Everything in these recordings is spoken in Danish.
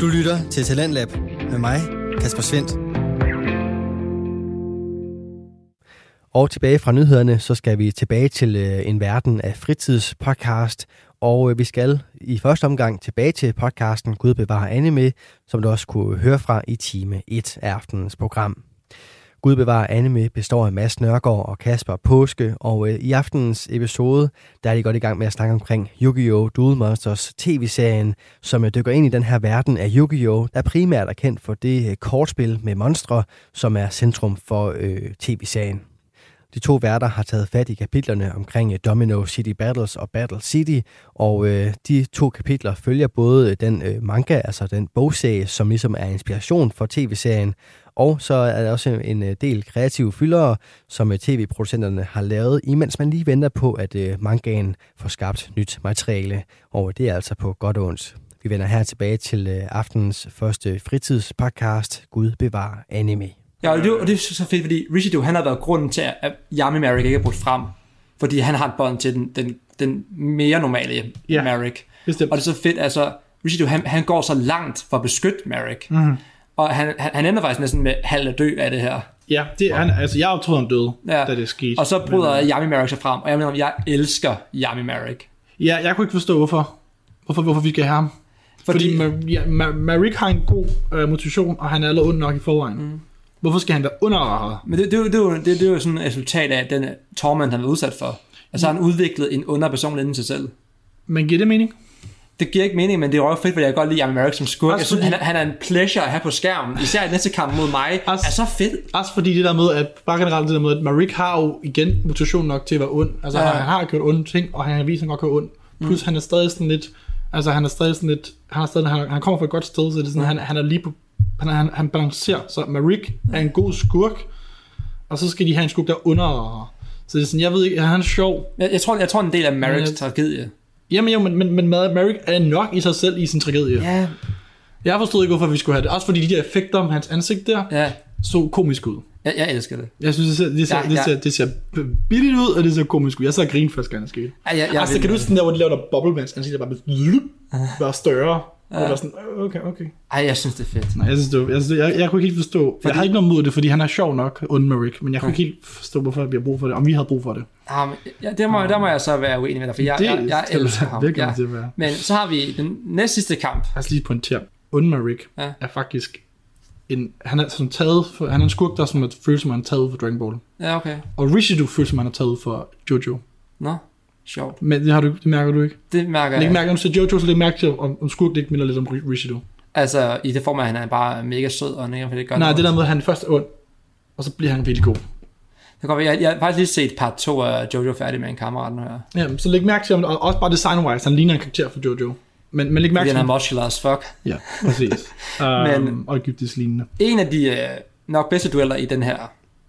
Du lytter til Talentlab med mig, Kasper Svendt. Og tilbage fra nyhederne, så skal vi tilbage til øh, en verden af fritidspodcast. Og øh, vi skal i første omgang tilbage til podcasten Gud bevarer anime, som du også kunne høre fra i time 1 af aftenens program. Gud bevarer anime består af Mads Nørgaard og Kasper Påske, og øh, i aftenens episode, der er de godt i gang med at snakke omkring Yu-Gi-Oh! Duel Monsters tv-serien, som øh, dykker ind i den her verden af Yu-Gi-Oh! der primært er kendt for det øh, kortspil med monstre, som er centrum for øh, tv-serien. De to værter har taget fat i kapitlerne omkring øh, Domino City Battles og Battle City, og øh, de to kapitler følger både øh, den øh, manga, altså den bogserie, som ligesom er inspiration for tv-serien, og så er der også en øh, del kreative fyldere, som øh, tv-producenterne har lavet, imens man lige venter på, at øh, mangaen får skabt nyt materiale. Og det er altså på godt og ondt. Vi vender her tilbage til øh, aftenens første fritidspodcast, Gud bevar anime. Ja, og det, og det er så fedt, fordi Rishido, han har været grunden til, at Yami Merrick ikke er brudt frem. Fordi han har et bånd til den, den, den mere normale ja, Merrick. Bestemt. Og det er så fedt, altså Rishido, han, han går så langt for at beskytte Merrick. Mm-hmm. Og han, han, han ender faktisk næsten med halv at dø af det her. Ja, det, han, altså jeg troede, han døde, ja. da det skete. Og så bryder men, Yami Merrick sig frem, og jeg mener, jeg elsker Yami Merrick. Ja, jeg kunne ikke forstå, hvorfor, hvorfor, hvorfor vi skal have ham. Fordi, Fordi ja, Merrick har en god uh, motivation, og han er allerede ond nok i forvejen. Mm. Hvorfor skal han være under Men det, det, det, det, det, det er jo sådan et resultat af den torment, han er udsat for. Altså han udviklet en under person inden sig selv. Men giver det mening? det giver ikke mening, men det er jo fedt, fordi jeg godt lide Amy Merrick som skurk. Jeg synes, han, han er en pleasure at have på skærmen, især i næste kamp mod mig, også, er så fedt. Også fordi det der med, at bare generelt det der med, at Merrick har jo igen motivation nok til at være ond. Altså ja. han, han, har gjort onde ting, og han har vist, at han godt kan ond. Plus mm. han er stadig sådan lidt, altså han er stadig sådan lidt, han, er stadig, han, han kommer fra et godt sted, så det er sådan, mm. han, han er lige på, han, han, han balancerer. Så Merrick er en god skurk, og så skal de have en skurk, der er under. Så det er sådan, jeg ved ikke, han er sjov. Jeg, jeg tror, jeg tror en del af Merricks tragedie Jamen jo, men, men, men Merrick er nok i sig selv i sin tragedie. Ja. Jeg forstod ikke, hvorfor vi skulle have det. Også fordi de der effekter om hans ansigt der, ja. så komisk ud. Jeg, jeg elsker det. Jeg synes, det ser, det ser, ja, det ser, det ser billigt ud, og det ser komisk ud. Jeg så grin første gang, det skete. Ja, ja, ja, altså, kan du sådan der, hvor de laver der bobble ansigt, der bare, bare større. Ja. Og var sådan, okay, okay. Ej, jeg synes, det er fedt. Nej, jeg, synes, det, jeg, synes, jeg, jeg kunne ikke helt forstå, fordi... jeg har ikke noget mod det, fordi han er sjov nok, und Merrick, men jeg kunne ikke helt forstå, hvorfor vi har brug for det, om vi havde brug for det. Ja, men, ja det må, der må jeg så være uenig med dig, for jeg, det, jeg, jeg elsker ham. Det ja. at være. Men så har vi den næst sidste kamp. Jeg skal lige pointere, und Merrick ja. er faktisk en, han er sådan taget for, han er en skurk, der som føles som han er taget for Dragon Ball. Ja, okay. Og Rishidu føles som han er taget for Jojo. Nå. Sjovt. Men det, har du, det mærker du ikke? Det mærker jeg. Læg mærke, når du ser Jojo, så læg mærke til, om, om skurk ikke minder lidt om Rishido. Altså, i det form, at han er bare mega sød, og ikke det gør Nej, det der med, at han først er ond, og så bliver han virkelig god. Det går, jeg, jeg har faktisk lige set part 2 af Jojo færdig med en kammerat nu her. Ja, så læg mærke til, om, og også bare design-wise, han ligner en karakter for Jojo. Men, men læg mærke til... han er muscular as fuck. Ja, præcis. um, men, og egyptisk lignende. En af de uh, nok bedste dueller i den her,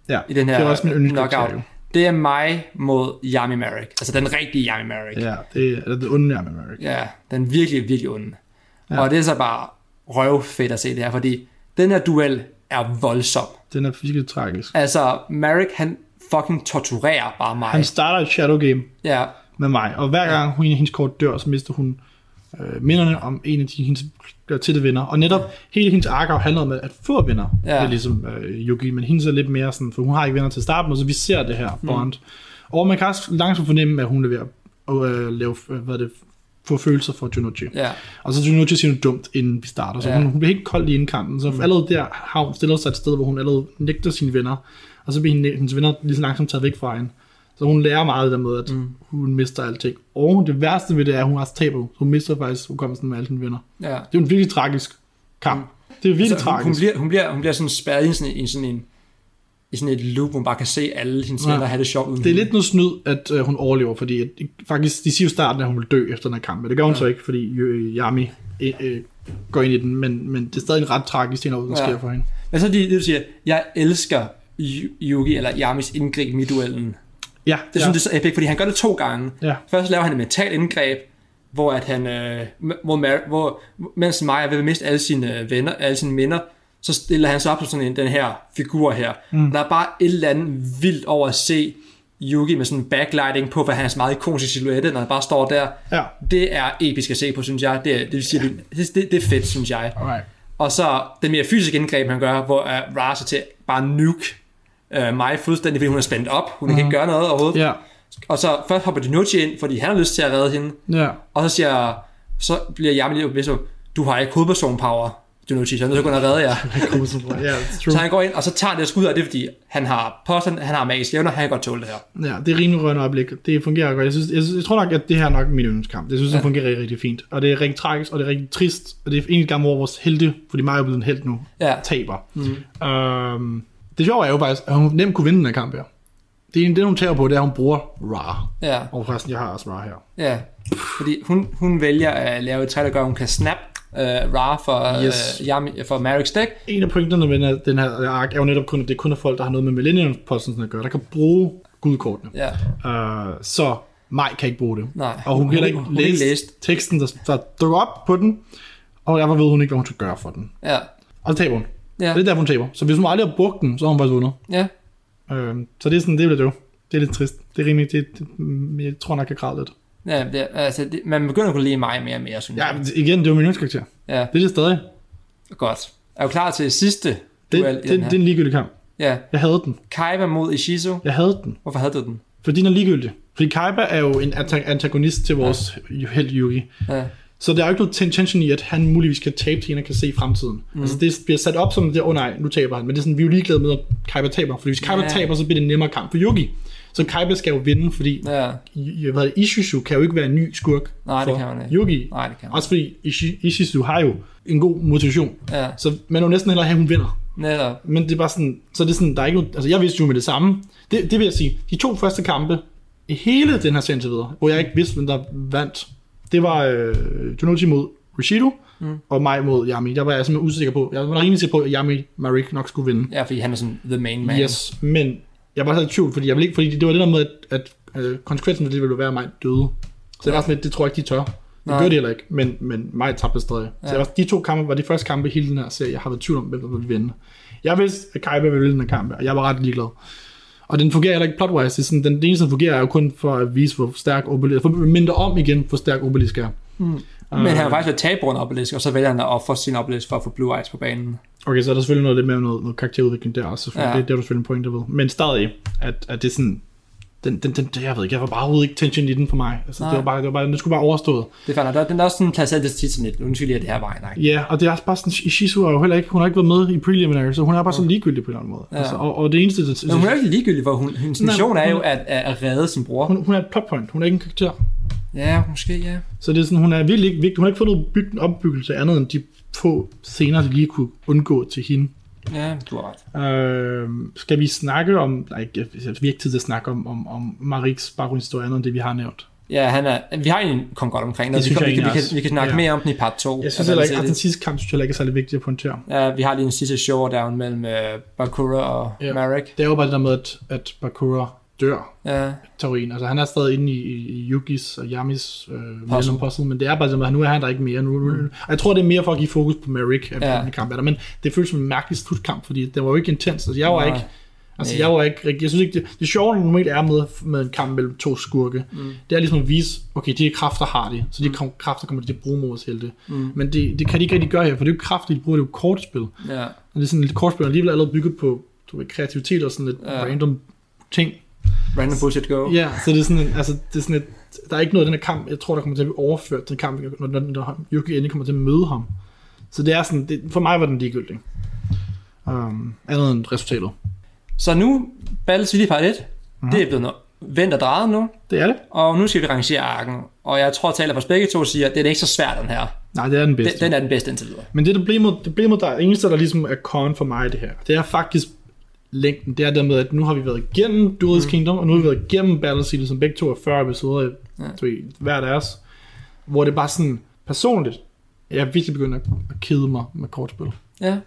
ja, i den her det er også min knockout, det er mig mod Yami Merrick. Altså den rigtige Yami Merrick. Ja, det er den onde Yami Merrick. Ja, den virkelig, virkelig onde. Ja. Og det er så bare røvfedt at se det her, fordi den her duel er voldsom. Den er virkelig tragisk. Altså, Merrick, han fucking torturerer bare mig. Han starter et shadow game ja. med mig, og hver gang hun, hendes kort dør, så mister hun øh, minderne om en af de, hendes tætte venner. Og netop hele hendes ark handler om at få venner. Ja. Det er ligesom øh, Yugi, men hendes er lidt mere sådan, for hun har ikke venner til starten, og så vi ser det her mm. bond. Mm. Og man kan også langsomt fornemme, at hun er ved at øh, lave, hvad er det, få følelser for Junochi. Ja. Og så Junochi siger noget dumt, inden vi starter. Så ja. hun, hun bliver helt kold i indkanten. Så mm. allerede der har hun stillet sig et sted, hvor hun allerede nægter sine venner. Og så bliver hendes venner lige så langsomt taget væk fra hende. Så hun lærer meget der med, at mm. hun mister alting. Og det værste ved det er, at hun har taber. Hun mister faktisk hukommelsen med alle sine venner. Ja. Det er en virkelig tragisk kamp. Mm. Det er virkelig altså, tragisk. Hun, hun, bliver, hun, bliver, hun bliver sådan spærret i sådan, i sådan en i sådan et loop, hvor man bare kan se alle hendes ja. venner have det sjovt uden Det er lidt noget snyd, at uh, hun overlever, fordi at, faktisk, de siger jo starten, at hun vil dø efter den her kamp, men det gør hun ja. så ikke, fordi uh, Yami uh, uh, går ind i den, men, men det er stadig en ret tragisk ting, der ja. sker for hende. Men så det, det du siger, jeg elsker Yugi eller Yamis indgreb i duellen. Ja, det synes jeg er så epic, fordi han gør det to gange. Ja. Først laver han et mentalt indgreb, hvor at han, øh, hvor, Mar- hvor, mens Maja vil miste alle sine øh, venner, alle sine minder, så stiller han sig op på sådan en, den her figur her. Mm. Der er bare et eller andet vildt over at se Yugi med sådan en backlighting på, hvad hans meget ikoniske silhuette, når han bare står der. Ja. Det er episk at se på, synes jeg. Det, er- det, vil sige, det, det, det er fedt, synes jeg. Alright. Og så den mere fysiske indgreb, han gør, hvor uh, Ra så til bare nuke uh, mig fuldstændig, fordi hun er spændt op. Hun kan ikke gøre noget overhovedet. Ja. Og så først hopper Dinucci ind, fordi han har lyst til at redde hende. Ja. Og så siger, så bliver Yami lige bevidst om, du har ikke hovedperson power, Dinucci, så jeg er nødt til at gå ind og redde jer. Ja, true. Så han går ind, og så tager det skud, og det er fordi, han har påstand, han har magisk evner, han kan godt tåle det her. Ja, det er rimelig rørende øjeblik. Det fungerer godt. Jeg, synes, jeg, synes, jeg tror nok, at det her er nok min yndlingskamp. Jeg synes, det fungerer rigtig, rigtig fint. Og det er rigtig tragisk, og det er rigtig trist. Og det er en gang, hvor vores helte, fordi Mario er blevet en held nu, Ja. taber. Mm. Øhm, det sjove er jo faktisk, at hun nemt kunne vinde den her kamp her. Det, er, det hun tager på, det er, at hun bruger Ra. Ja, Og forresten, jeg har også Ra her. ja. Fordi hun, hun vælger at lave et træ, der gør, at hun kan snap uh, Ra for, Yes. yes. uh, Yami, for Marik's dæk. En af pointerne med den her, ark er jo netop kun, at det er kun er folk, der har noget med Millennium Puzzles at gøre, der kan bruge gudkortene. Ja, Uh, så Maj kan ikke bruge det. Nej. Og hun kan heller ikke Hun- hun læse læst. teksten, der, der dukker op på den, og derfor ved hun ikke, hvad hun skal gøre for den. ja, Og så taber hun. Ja, Det er derfor, hun taber. Så hvis hun aldrig har brugt den, så har hun faktisk vundet. ja. Øh, så det er sådan, det er det jo. Det er lidt trist. Det er rimelig, det, det, jeg tror nok, jeg græd lidt. ja det, altså, det, man begynder at kunne lide mig mere og mere, synes Ja, jeg. men igen, det er jo min yndlingskarakter. Ja, Det er det stadig. godt. Er du klar til sidste Det, duel det, den det er her? en ligegyldig kamp. Ja, Jeg havde den. Kaiba mod Ishizu. Jeg havde den. Hvorfor havde du den? Fordi den er ligegyldig. Fordi Kaiba er jo en anta- antagonist til vores ja. held Yugi. Ja, Så der er jo ikke noget tension i, at han muligvis kan tabe til en, og kan se i fremtiden. Mm. Altså det bliver sat op som det, åh oh, nej, nu taber han. Men det er sådan, vi er jo ligeglade med, at Kaiba taber. Fordi hvis Kaiba Ja. taber, så bliver det en nemmere kamp for Yugi. Så Kaiba skal jo vinde, fordi. I- hvad det, Ishizu kan jo ikke være en ny skurk Nej, det for kan man ikke. Yugi. Nej, det kan man Også fordi Ishi- Ishizu har jo en god motivation. Ja, Så man jo næsten hellere have, at hun vinder. netop. Men det er bare sådan, så det er sådan, der er ikke noget, altså jeg vidste jo med det samme. Det, det vil jeg sige, de to første kampe i hele den her serie videre, hvor jeg ikke vidste, hvem der vandt, det var øh, Junochi mod Rishido, mm. og mig mod Yami. Der var jeg simpelthen usikker på, jeg var rimelig sikker på, at Yami Marik nok skulle vinde. Ja, fordi han er sådan the main man. Yes, men jeg var så i tvivl, fordi jeg ville ikke, fordi det var det der med, at, at øh, konsekvensen det ville være, at mig døde. Så det var sådan lidt, det tror jeg ikke, de tør. Det gør de heller ikke, men, men mig tabte stadig. Ja. Så Ja. var, de to kampe var de første kampe i hele den her serie, jeg har været i tvivl om, hvem der ville vinde. Jeg vidste, at Kaiba ville vinde den her kamp, og jeg var ret ligeglad. Og den fungerer heller ikke plotwise. Det er sådan, den, den eneste, der fungerer, er jo kun for at vise, hvor stærk Obelisk, for at minde om igen, hvor stærk Obelisk er. Men han har faktisk været tabt på en obelisk, og så vælger han at ofre sin obelisk for at få Blue Eyes på banen. Okay, så er der selvfølgelig noget lidt med noget, noget karakterudvikling der også, selvfølgelig. Ja. Ja. Det, det er du selvfølgelig en pointe ved. Men stadig, at, at det er sådan, den, den, den, jeg ved ikke, jeg var bare overhovedet ikke tension i den for mig. Altså, Nej. det var bare, det var bare, det skulle bare overstået. Det er fandme, der, den er også sådan placeret det tit sådan lidt, undskyld at det her vejen, ikke? Ja, og det er også bare sådan, Ishizu er jo heller ikke, hun har ikke været med i preliminary, så hun er bare så ligegyldig på en eller anden måde. Ja. Altså, og, og, det eneste, det, Men hun er ikke ligegyldig, for hun, hendes mission er jo at, at, at redde sin bror. hun, hun er et plot point, hun er ikke en karakter. Ja, måske, ja. Så det er sådan, hun er virkelig ikke vigtig. Hun har ikke fået noget byg, opbyggelse andet end de få scener, de lige kunne undgå til hende. Ja, du har ret. Øh, skal vi snakke om, nej, vi har ikke tid til at snakke om, om, om Mariks baggrundshistorie andet end det, vi har nævnt. Ja, han er, vi har egentlig kommet godt omkring det. Det Vi, kan, vi, kan, vi, kan, vi kan snakke Ja. mere om den i part 2. Jeg synes heller ikke, at den sidste kamp synes jeg ikke er særlig vigtig at pointere. Ja, vi har lige en sidste showdown mellem uh, Bakura og ja. Marek. Det er jo bare det der med, at, at Bakura dør, Ja, teorien. Altså han er stadig inde i, i, Yugis og Yamis øh, Puzzle. men det er bare sådan, at nu er han der ikke mere. Nu, nu, mm. Og jeg tror, det er mere for at give fokus på Merrick, at Ja. kamp er der. Men det føles som en mærkelig slutkamp, fordi det var jo ikke intens. Altså jeg var Nej. ikke... Altså, Nej. jeg var ikke Jeg synes ikke, det, det sjove der normalt er med, med en kamp mellem to skurke, mm. det er ligesom at vise, okay, de her kræfter har de, så de mm. kræfter kommer de til at bruge mod os helte. Mm. Men det, det kan de ikke rigtig gøre her, for det er jo kræfter, de bruger, det er jo kortspil. Og ja. det er sådan lidt kortspil, og alligevel allerede bygget på du ved, kreativitet og sådan lidt ja. random ting. Random bullshit go. Ja, så det er sådan, en, altså, det er sådan et, der er ikke noget i den her kamp, jeg tror, der kommer til at blive overført til kamp, når, når, når Yuki endelig kommer til at møde ham. Så det er sådan, det, for mig var den ligegyldig. Um, andet end resultatet. Så nu, Battle City part 1, mm. det er blevet noget vendt og drejet nu, Det er det. og nu skal vi rangere arken. Og jeg tror, at taler for begge to siger, at det er ikke så svært, den her. Nej, det er den Den, bedste. den er den bedste indtil videre. Men det er problemet, det problemet, der er eneste, der ligesom er con for mig det her, det er faktisk længden. Det er der med, at nu har vi været igennem Duelist mm. Kingdom, og nu har vi været igennem Battle City, som begge to er 40 episoder, Ja. hver deres, hvor det bare sådan, personligt, jeg er virkelig begyndt at, at kede mig med kortspil. Ja.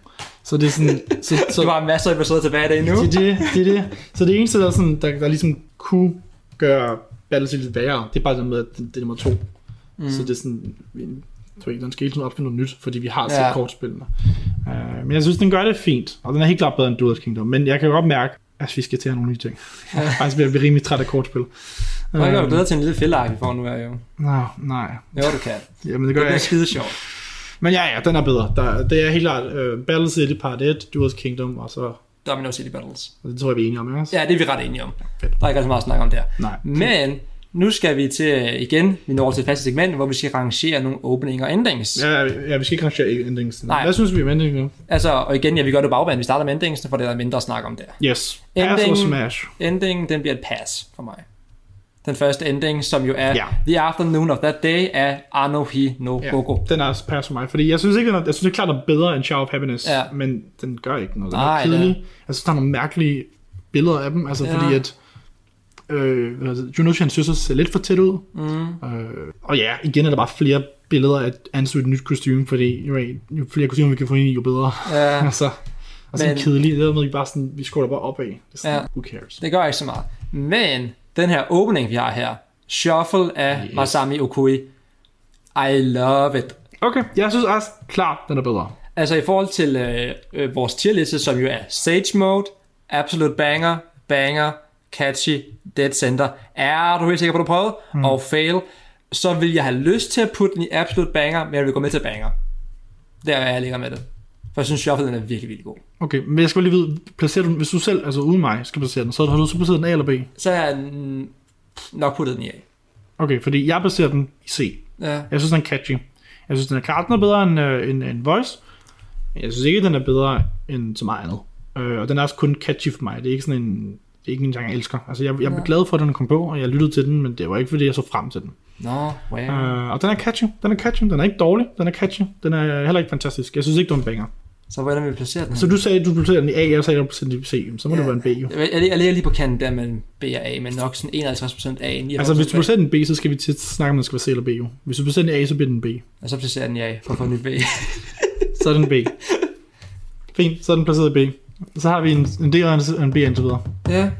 Så det er sådan, så, så Du har masser af episoder tilbage i dag nu. det, er det, det er det. Så det eneste, der, er sådan, der, der ligesom kunne gøre Battle City værre, det er bare det med, at det, det er nummer to. Mm. Så det er sådan, ikke, den skal hele tiden opfinde noget nyt, fordi vi har set Ja. ja. kortspillene. Uh, men jeg synes, den gør det fint, og den er helt klart bedre end Duelist Kingdom. Men jeg kan godt mærke, Altså, vi skal til at have nogle nye ting. Er faktisk ved at blive rimelig træt af kortspil. Hvor er du bedre til en lille fældeark, vi får nu her, jo? Nå, nej. Jo, du kan. Jamen, det gør det jeg ikke. skide sjovt. Men ja, ja, den er bedre. Der, det er helt klart uh, Battle City Part 1, Duels Kingdom, og så... Domino City Battles. Og det tror jeg, vi er enige om, ikke? Ja, det er vi ret enige om. Fedt. Der er ikke så meget at snakke om der. Nej. Men nu skal vi til, igen, vi når til et fast segment, hvor vi skal rangere nogle opening og endings. Ja, ja, vi skal ikke rangere endings. Nej. Hvad synes vi om endings nu? Altså, og igen, ja, vi gør det bagbanen. Vi starter med endingsen, for det er der mindre at snakke om der. Yes. Pass Ending- og smash. Endingen, den bliver et pass for mig. Den første ending, som jo er Ja. The Afternoon of That Day af Anohi no Ja, Gogo. den er også pass for mig, fordi jeg synes ikke, den er, jeg synes det er klart, den er bedre end Shower of Happiness, Ja. men den gør ikke noget. Den Nej, er kedelig. Jeg synes, der er nogle mærkelige billeder af dem, altså Ja. fordi at øh, det, Junoshi, han synes, ser lidt for tæt ud. Mm. Øh, og ja, igen er der bare flere billeder af et nyt kostume, fordi jo, jo flere kostumer vi kan få ind i, jo bedre. Ja, altså, og så Men- kedeligt, det er med, vi bare sådan, vi scroller bare opad. Det er sådan, Ja. who cares? det gør ikke så meget. Men den her opening, vi har her, Shuffle af Yes. Masami Okui, I love it. Okay, jeg synes også klart, den er bedre. Altså i forhold til øh, øh, vores tierliste, som jo er Sage Mode, Absolute Banger, Banger, Catchy, Dead Center. Er du helt sikker på, at du prøvede? Mm. Og Fail. Så vil jeg have lyst til at putte den i Absolute Banger, men jeg vil gå med til Banger. Der er jeg ligger med det. For jeg synes, Shuffle den er virkelig, virkelig god. Okay, men jeg skal lige vide, placerer du, hvis du selv, altså uden mig, skal placere den, så har du så placeret den A eller B? Så har jeg mm, nok puttet den i A. Okay, fordi jeg placerer den i C. Ja. Jeg synes, den er catchy. Jeg synes, den er klart, den er bedre end, øh, end, end Voice. Jeg synes ikke, den er bedre end så meget andet. Øh, og den er også kun catchy for mig. Det er ikke sådan en, ikke en genre, jeg elsker. Altså, jeg, jeg er Ja. glad for, at den kom på, og jeg lyttede til den, men det var ikke, fordi jeg så frem til den. Nå, wow. Øh, og den er catchy. Den er catchy. Den er ikke dårlig. Den er catchy. Den er heller ikke fantastisk. Jeg synes ikke, det er en banger. Så hvordan vil vi placere den? Så du sagde, at du placerer den i A, jeg sagde, at du placerer den i C. Så må Ja. det være en B, jo. Jeg, jeg, jeg ligger lige på kanten der mellem B og A, men nok sådan 51% A, 49% Altså, hvis du placerer den i B, så skal vi til at snakke om, den skal være C eller B, jo. Hvis du placerer den i A, så bliver den B. Og så placerer den i A, for at få en ny B. Så er den B. Fint, så er den placeret i B. Så har vi en, en D og en, B indtil videre. ja, Det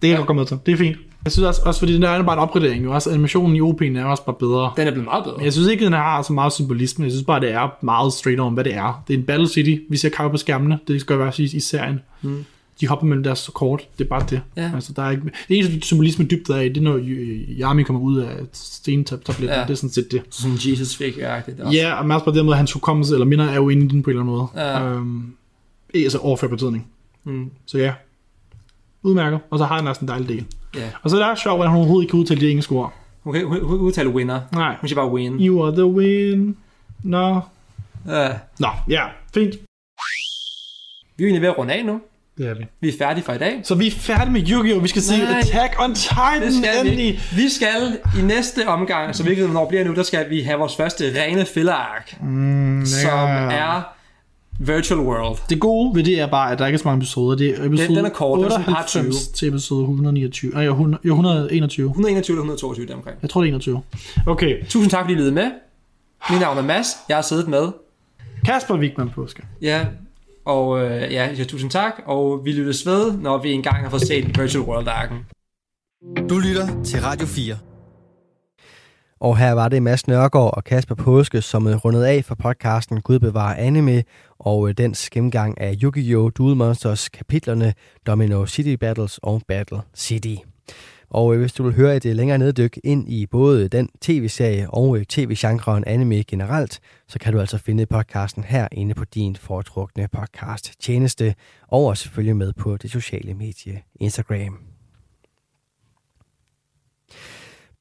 kan jeg godt komme med til. Det er fint. Jeg synes også, også fordi den er bare en opgradering. Jo. Også animationen i OP'en er også bare bedre. den er blevet meget bedre. Men jeg synes ikke, den har så meget symbolisme. Jeg synes bare, det er meget straight on, hvad det er. Det er en Battle City. Vi ser kappe på skærmene. Det skal være sige i serien. Mm. De hopper mellem deres kort. Det er bare det. Ja. Altså, der er ikke... Det eneste symbolisme dybt der er i, det er, når Yami kommer ud af stentabletten. Ja. Det er sådan set det. Sådan Jesus også. Ja, og også på den måde, hans hukommelse eller minder er jo inde i den på en eller anden måde. Ja. Øhm, altså overført betydning. Mm, Så ja, udmærket. Og så har han også en dejlig del. ja. Og så er det sjovt, at hun overhovedet ikke kan udtale de engelske ord. Hun kan hun, hun, hun udtale winner. Nej. Hun siger bare win. You are the win. Nå. Ja. Nå, ja, fint. Vi er egentlig ved at runde af nu. Det er vi. Vi er færdige for i dag. Så vi er færdige med Yu-Gi-Oh! Vi skal se. Attack on Titan Det skal endelig. vi. Vi skal i næste omgang, så vi ikke ved, hvornår bliver nu, der skal vi have vores første rene filler-ark, Mm, som er Virtual World. Det gode ved det er bare, at der ikke er så mange episoder. Det er episode den er kort, den er 98 til episode 129. Nej, 100, jo, 121. 121 eller 122 deromkring. Jeg tror, det er 21. Okay. Tusind tak, fordi I lyttede med. Mit navn er Mads. Jeg har siddet med. Kasper Wigman Påske. Ja, og øh, ja, jeg siger tusind tak, og vi lyttes ved, når vi engang har fået set Virtual World-arken. Du lytter til Radio 4. Og her var det Mads Nørgaard og Kasper Påske, som øh, rundet af for podcasten Gud bevarer anime, og øh, dens gennemgang af Yu-Gi-Oh! Duel Monsters kapitlerne Domino City Battles og Battle City. Og øh, hvis du vil høre et længere neddyk ind i både den tv-serie og tv-genren anime generelt, så kan du altså finde podcasten her inde på din foretrukne podcast tjeneste, og også følge med på det sociale medie Instagram.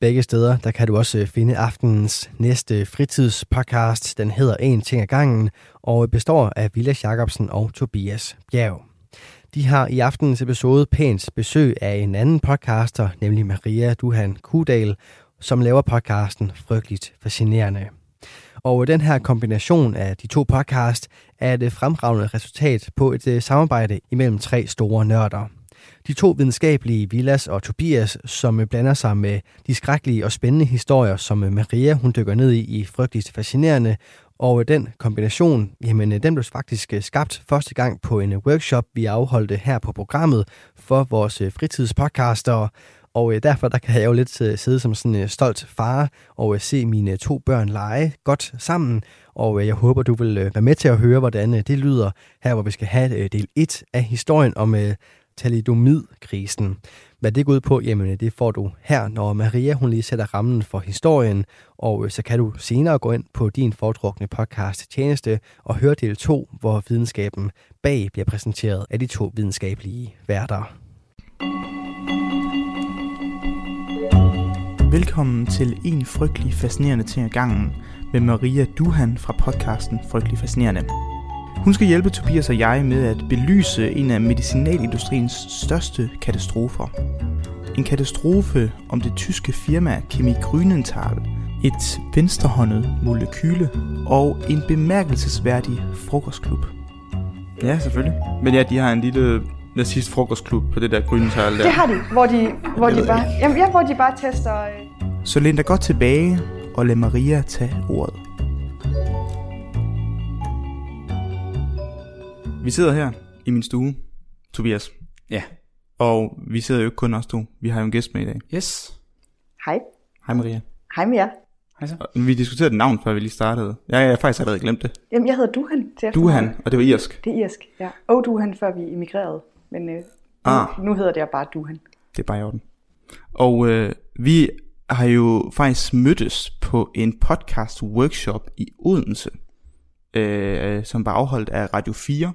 Begge steder, der kan du også øh, finde aftenens næste fritidspodcast. Den hedder En ting ad gangen, og består af Vilas Jacobsen og Tobias Bjerg. De har i aftenens episode pænt besøg af en anden podcaster, nemlig Maria Duhan Kudal, som laver podcasten Frygteligt Fascinerende. Og den her kombination af de to podcast er et fremragende resultat på et øh, samarbejde imellem tre store nørder. De to videnskabelige Vilas og Tobias, som blander sig med de skrækkelige og spændende historier, som Maria hun dykker ned i i frygteligt fascinerende, og den kombination, jamen den blev faktisk øh, skabt første gang på en workshop, vi afholdte her på programmet for vores øh, fritidspodcaster. Og øh, derfor der kan jeg jo lidt øh, sidde som sådan en øh, stolt far og øh, se mine to børn lege godt sammen. Og øh, jeg håber, du vil øh, være med til at høre, hvordan øh, det lyder her, hvor vi skal have øh, del 1 af historien om øh, talidomidkrisen. Hvad det går ud på, jamen det får du her, når Maria hun lige sætter rammen for historien, og øh, så kan du senere gå ind på din foretrukne podcast tjeneste og høre del 2, hvor videnskaben bag bliver præsenteret af de to videnskabelige værter. Velkommen til En Frygtelig Fascinerende Ting ad gangen med Maria Duhan fra podcasten Frygtelig Fascinerende. Hun skal hjælpe Tobias og jeg med at belyse en af medicinalindustriens største katastrofer. En katastrofe om det tyske firma Chemie Grünenthal, et venstrehåndet molekyle og en bemærkelsesværdig frokostklub. Ja, selvfølgelig. Men ja, de har en lille nazist frokostklub på det der Grünenthal der. Det har de, hvor de, hvor de bare, jamen, ja, hvor de bare tester... Øh... Så læn dig godt tilbage og lad Maria tage ordet. Vi sidder her i min stue, Tobias. Ja. Og vi sidder jo ikke kun os to. Vi har jo en gæst med i dag. Yes. Hej. Hej Maria. Hej med jer. Hej så. Vi diskuterede navn, før vi lige startede. Ja, jeg har faktisk allerede glemt det. Jamen, jeg hedder Duhan til Duhan, og det var irsk. Det er irsk, ja. Og Duhan, før vi emigrerede. Men øh, ah. nu, nu hedder det bare Duhan. Det er bare i orden. Og øh, vi har jo faktisk mødtes på en podcast workshop i Odense, øh, som var afholdt af Radio 4.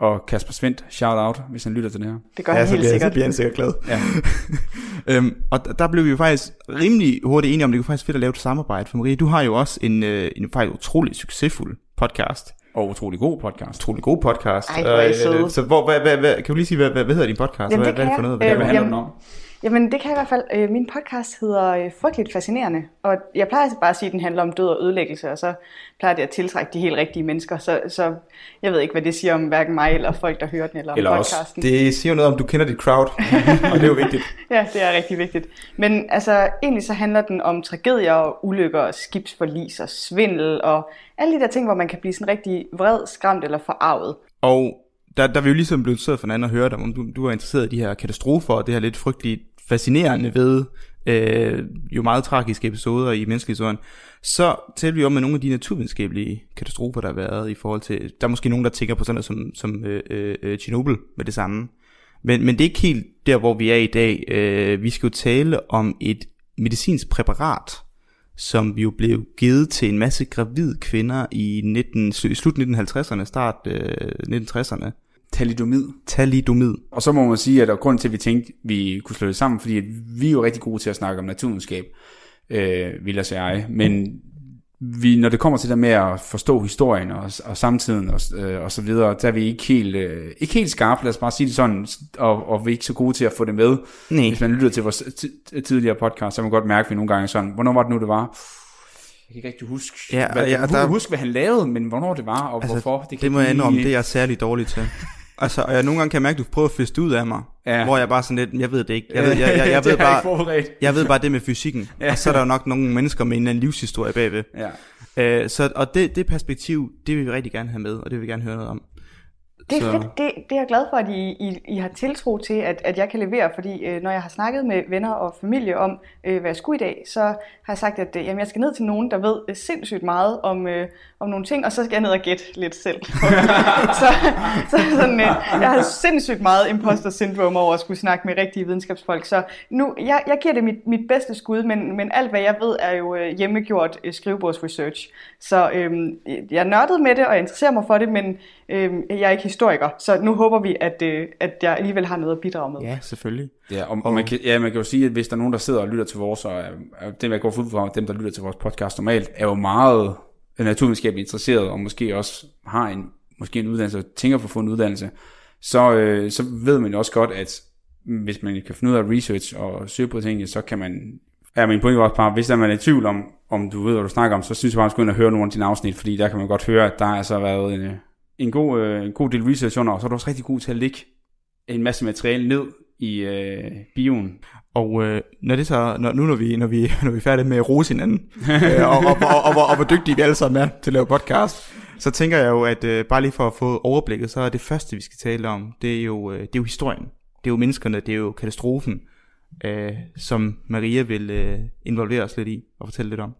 Og Kasper Svendt, shout out, hvis han lytter til det her. Det gør ja, han helt bliver, sikkert. Så bliver han sikkert glad. Ja. øhm, og der blev vi jo faktisk rimelig hurtigt enige om, det kunne faktisk fedt at lave et samarbejde. For Marie, du har jo også en, øh, en faktisk utrolig succesfuld podcast. Og utrolig god podcast. Utrolig god podcast. Ej, hvor er øh, så hvor, hvad, hvad, hvad, kan du lige sige, hvad, hvad, hvad hedder din podcast? Jamen, hvad, hvad er det for noget? Hvad, øh, hvad handler den om? Jamen, det kan jeg i hvert fald. Øh, min podcast hedder øh, Frygteligt Fascinerende, og jeg plejer bare at sige, at den handler om død og ødelæggelse, og så plejer det at tiltrække de helt rigtige mennesker, så, så jeg ved ikke, hvad det siger om hverken mig eller folk, der hører den, eller, eller om podcasten. Også, det siger jo noget om, du kender dit crowd, og det er jo vigtigt. ja, det er rigtig vigtigt. Men altså, egentlig så handler den om tragedier og ulykker, og skibsforlis og svindel, og alle de der ting, hvor man kan blive sådan rigtig vred, skræmt eller forarvet. Og der, der vil jo ligesom blive interesseret for hinanden at høre dig, om du, du er interesseret i de her katastrofer, og det her lidt frygteligt fascinerende ved øh, jo meget tragiske episoder i menneskehistorien, så taler vi om med nogle af de naturvidenskabelige katastrofer, der har været i forhold til, der er måske nogen, der tænker på sådan noget som, som øh, øh, Chernobyl med det samme. Men, men det er ikke helt der, hvor vi er i dag. Øh, vi skal jo tale om et medicinsk præparat, som jo blev givet til en masse gravide kvinder i 19, slut 1950'erne, start øh, 1960'erne. Talidomid. Talidomid. Og så må man sige, at der grund til, at vi tænkte, at vi kunne slå det sammen, fordi vi er jo rigtig gode til at snakke om naturvidenskab, øh, vil jeg jeg. Men vi, når det kommer til det med at forstå historien og, og samtiden og, øh, og så videre, der er vi ikke helt, øh, ikke helt skarpe, lad os bare sige det sådan, og, og vi er ikke så gode til at få det med. Nej. Hvis man lytter til vores tidligere podcast, så kan man godt mærke, at vi nogle gange sådan, hvornår var det nu, det var? Jeg kan ikke rigtig huske, ja, hvad, ja, jeg der... huske, hvad han lavede, men hvornår det var, og altså, hvorfor. Det, det må jeg indrømme, det er jeg særlig dårlig til. Altså, og jeg nogle gange kan mærke, at du prøver at fiske ud af mig, ja. hvor jeg bare sådan lidt, jeg ved det ikke. Jeg ved, jeg, jeg, jeg, jeg ved bare, jeg ved bare det med fysikken, ja. og så er der jo nok nogle mennesker med en eller anden livshistorie bagved. Ja. Øh, så, og det, det perspektiv, det vil vi rigtig gerne have med, og det vil vi gerne høre noget om. Det er så. fedt. Det, det er jeg glad for, at I, I, I har tiltro til, at, at jeg kan levere, fordi øh, når jeg har snakket med venner og familie om, øh, hvad jeg skulle i dag, så har jeg sagt, at øh, jamen, jeg skal ned til nogen, der ved øh, sindssygt meget om, øh, om nogle ting, og så skal jeg ned og gætte lidt selv. så, så sådan, øh, jeg har sindssygt meget imposter syndrome over at skulle snakke med rigtige videnskabsfolk, så nu, jeg, jeg giver det mit, mit bedste skud, men, men alt hvad jeg ved er jo øh, hjemmegjort øh, skrivebordsresearch. Så øh, jeg er nørdet med det, og jeg interesserer mig for det, men øh, jeg er ikke historiker, så nu håber vi, at, øh, at jeg alligevel har noget at bidrage med. Ja, selvfølgelig. Ja, og, og man, kan, ja, man kan jo sige, at hvis der er nogen, der sidder og lytter til vores, og dem jeg går ud fra, dem der lytter til vores podcast normalt, er jo meget naturvidenskabeligt interesseret, og måske også har en, måske en uddannelse, og tænker på at få en uddannelse, så, øh, så ved man jo også godt, at hvis man kan finde ud af research og søge på tingene, så kan man Ja, min pointe var også bare, hvis der man er i tvivl om, om du ved, hvad du snakker om, så synes jeg bare, at man skal ind og høre nogle af dine afsnit, fordi der kan man godt høre, at der har altså været en, en god, øh, en god del research under, og så er du også rigtig god til at lægge en masse materiale ned i øh, bioen. Og øh, når det så, når, nu når vi, når vi, når vi er færdige med at rose hinanden, øh, og, og, og, og, og, og, hvor dygtige vi alle sammen er til at lave podcast, så tænker jeg jo, at øh, bare lige for at få overblikket, så er det første, vi skal tale om, det er jo, øh, det er jo historien. Det er jo menneskerne, det er jo katastrofen, øh, som Maria vil øh, involvere os lidt i og fortælle lidt om.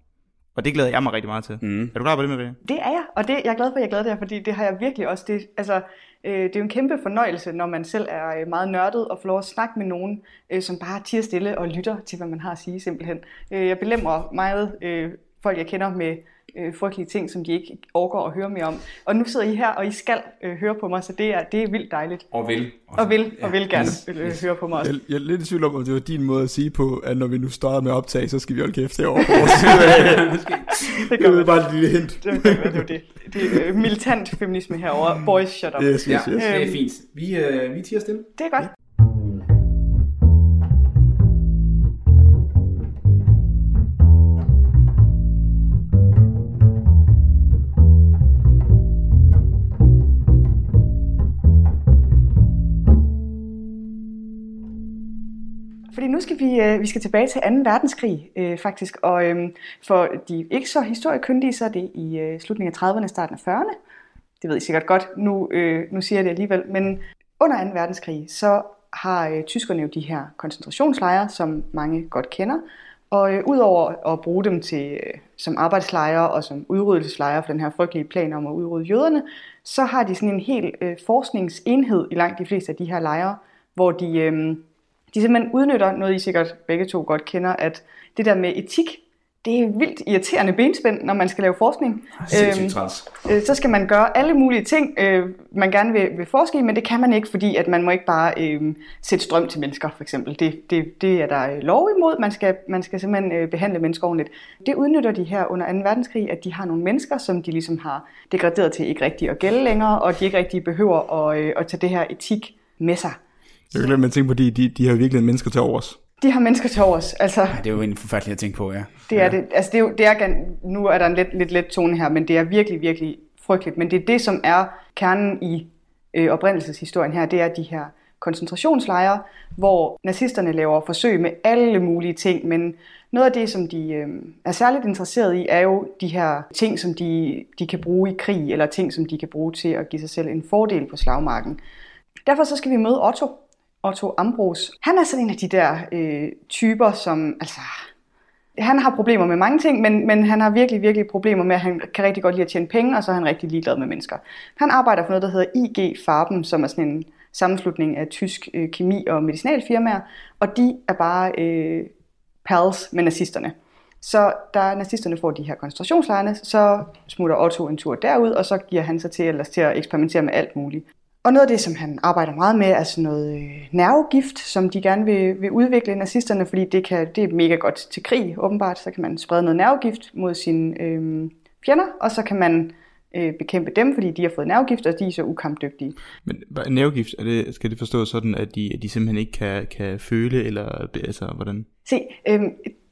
Og det glæder jeg mig rigtig meget til. Mm. Er du klar på det, Maria? Det er jeg, og det, jeg er glad for, at jeg glæder det her, fordi det har jeg virkelig også. Det, altså, Øh, det er jo en kæmpe fornøjelse, når man selv er øh, meget nørdet og får lov at snakke med nogen, øh, som bare tiger stille og lytter til, hvad man har at sige simpelthen. Øh, jeg belemmer meget øh, folk, jeg kender med øh, frygtelige ting, som de ikke overgår at høre mere om. Og nu sidder I her, og I skal øh, høre på mig, så det er, det er vildt dejligt. Og vil. Og vil, og vil gerne øh, høre på mig også. Jeg, jeg er lidt i tvivl om, om det var din måde at sige på, at når vi nu starter med optag, så skal vi holde kæft herovre. det gør det er bare et lille hint. Det, det, det, det, det, det er militant feminisme herover. Boys, shut up. Yes, yes, yes. Ja, det er fint. Vi, øh, vi tiger stille. Det er godt. Fordi nu skal vi, øh, vi skal tilbage til 2. verdenskrig øh, faktisk, og øh, for de ikke så historiekyndige, så er det i øh, slutningen af 30'erne, starten af 40'erne. Det ved I sikkert godt, nu, øh, nu siger jeg det alligevel, men under 2. verdenskrig, så har øh, tyskerne jo de her koncentrationslejre, som mange godt kender, og øh, udover at bruge dem til øh, som arbejdslejre og som udryddelseslejre for den her frygtelige plan om at udrydde jøderne, så har de sådan en helt øh, forskningsenhed i langt de fleste af de her lejre, hvor de, øh, de simpelthen udnytter noget, I sikkert begge to godt kender, at det der med etik, det er vildt irriterende benspænd, når man skal lave forskning. Sindssygt træls. Øh, så skal man gøre alle mulige ting, øh, man gerne vil, vil forske i, men det kan man ikke, fordi at man må ikke bare øh, sætte strøm til mennesker, for eksempel. Det, det, det er der øh, lov imod. Man skal, man skal simpelthen øh, behandle mennesker ordentligt. Det udnytter de her under 2. verdenskrig, at de har nogle mennesker, som de ligesom har degraderet til ikke rigtig at gælde længere, og de ikke rigtig behøver at, øh, at tage det her etik med sig. Jeg kan lade man tænke på, de, de, de har jo virkelig mennesker til overs. De har mennesker til overs. Altså, Ja, det er jo egentlig forfærdeligt at tænke på, ja. Det er ja. det. Altså, det er, jo, det er, nu er der en lidt, lidt let tone her, men det er virkelig, virkelig frygteligt. Men det er det, som er kernen i øh, oprindelseshistorien her, det er de her koncentrationslejre, hvor nazisterne laver forsøg med alle mulige ting, men noget af det, som de øh, er særligt interesseret i, er jo de her ting, som de, de kan bruge i krig, eller ting, som de kan bruge til at give sig selv en fordel på slagmarken. Derfor så skal vi møde Otto, Otto Ambros. Han er sådan en af de der øh, typer, som altså, han har problemer med mange ting, men, men han har virkelig, virkelig problemer med, at han kan rigtig godt lide at tjene penge, og så er han rigtig ligeglad med mennesker. Han arbejder for noget, der hedder IG Farben, som er sådan en sammenslutning af tysk øh, kemi- og medicinalfirmaer, og de er bare øh, pals med nazisterne. Så da nazisterne får de her koncentrationslejre, så smutter Otto en tur derud, og så giver han sig til, ellers til at eksperimentere med alt muligt. Og noget af det, som han arbejder meget med, er sådan noget øh, nervegift, som de gerne vil, vil udvikle nazisterne, fordi det, kan, det er mega godt til krig, åbenbart. Så kan man sprede noget nervegift mod sine øh, fjender, og så kan man øh, bekæmpe dem, fordi de har fået nervegift, og de er så ukampdygtige. Men nervegift, er det, skal det forstås sådan, at de, at de simpelthen ikke kan, kan føle, eller altså, hvordan? Se, øh,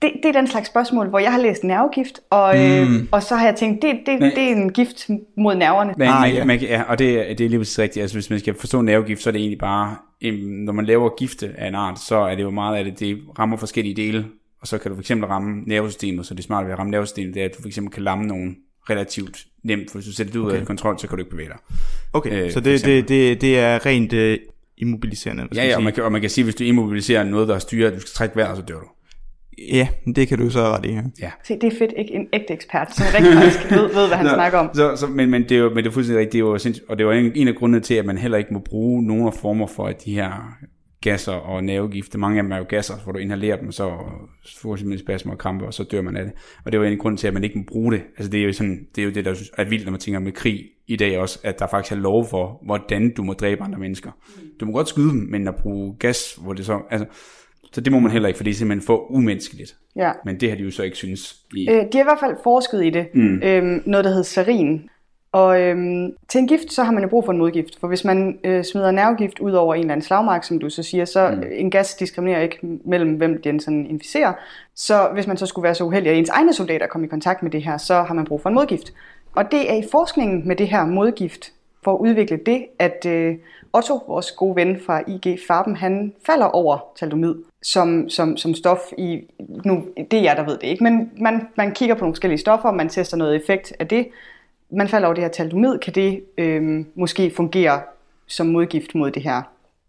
det, det er den slags spørgsmål, hvor jeg har læst nervegift, og, øh, Mm. og så har jeg tænkt, det, det, Men- det er en gift mod nerverne. Men, Ah, man, ja. man, ja, og det, er- det er lige præcis rigtigt. Altså, hvis man skal forstå nervegift, så er det egentlig bare, når man laver gifte af en art, så er det jo meget af det, det rammer forskellige dele, og så kan du fx ramme nervesystemet, så det smarte ved at ramme nervesystemet, det er, at du fx kan lamme nogen relativt nemt, for hvis du sætter det ud okay. af kontrol, så kan du ikke bevæge dig. Okay, Øh, så det, det, det, det er rent øh, immobiliserende. Ja, ja, og man, kan, og man kan sige, hvis du immobiliserer noget, der styrer, at du skal trække vejret, så dør du. Ja, det kan du så ret i. Ja. Se, det er fedt, ikke en ægte ekspert, som rigtig faktisk ved, ved, hvad han Nå, snakker om. Så, så, men, men, det er jo, men det er fuldstændig rigtigt, det er jo sindssygt, og det er jo en, en af grundene til, at man heller ikke må bruge nogen af former for at de her gasser og nervegifte. Mange af dem er jo gasser, hvor du inhalerer dem, så får du simpelthen spasmer og krampe, og så dør man af det. Og det er jo en af grunden til, at man ikke må bruge det. Altså det er jo, sådan, det, er jo det, der er vildt, når man tænker med krig i dag også, at der faktisk er lov for, hvordan du må dræbe andre mennesker. Du må godt skyde dem, men at bruge gas, hvor det så... Altså, så det må man heller ikke, for det er simpelthen for umenneskeligt. Ja. Men det har de jo så ikke synes. I, Øh, de har i hvert fald forsket i det. Mm. Øhm, noget, der hedder sarin. Og øhm, til en gift, så har man jo brug for en modgift. For hvis man øh, smider nervegift ud over en eller anden slagmark, som du så siger, så mm. en gas diskriminerer ikke mellem, hvem den sådan inficerer. Så hvis man så skulle være så uheldig, at ens egne soldater kom i kontakt med det her, så har man brug for en modgift. Og det er i forskningen med det her modgift, for at udvikle det, at øh, Otto, vores gode ven fra IG Farben, han falder over thalidomid som, som, som stof i, nu, det er jeg, der ved det ikke, men man, man kigger på nogle forskellige stoffer, man tester noget effekt af det, man falder over det her thalidomid, kan det øh, måske fungere som modgift mod det her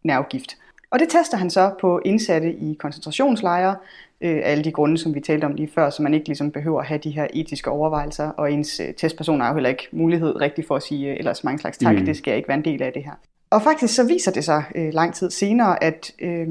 nervegift. Og det tester han så på indsatte i koncentrationslejre, øh, alle de grunde, som vi talte om lige før, så man ikke ligesom behøver at have de her etiske overvejelser, og ens øh, testperson har jo heller ikke mulighed rigtig for at sige, øh, ellers mange slags tak, mm. det skal ikke være en del af det her. Og faktisk så viser det sig øh, lang tid senere, at øh,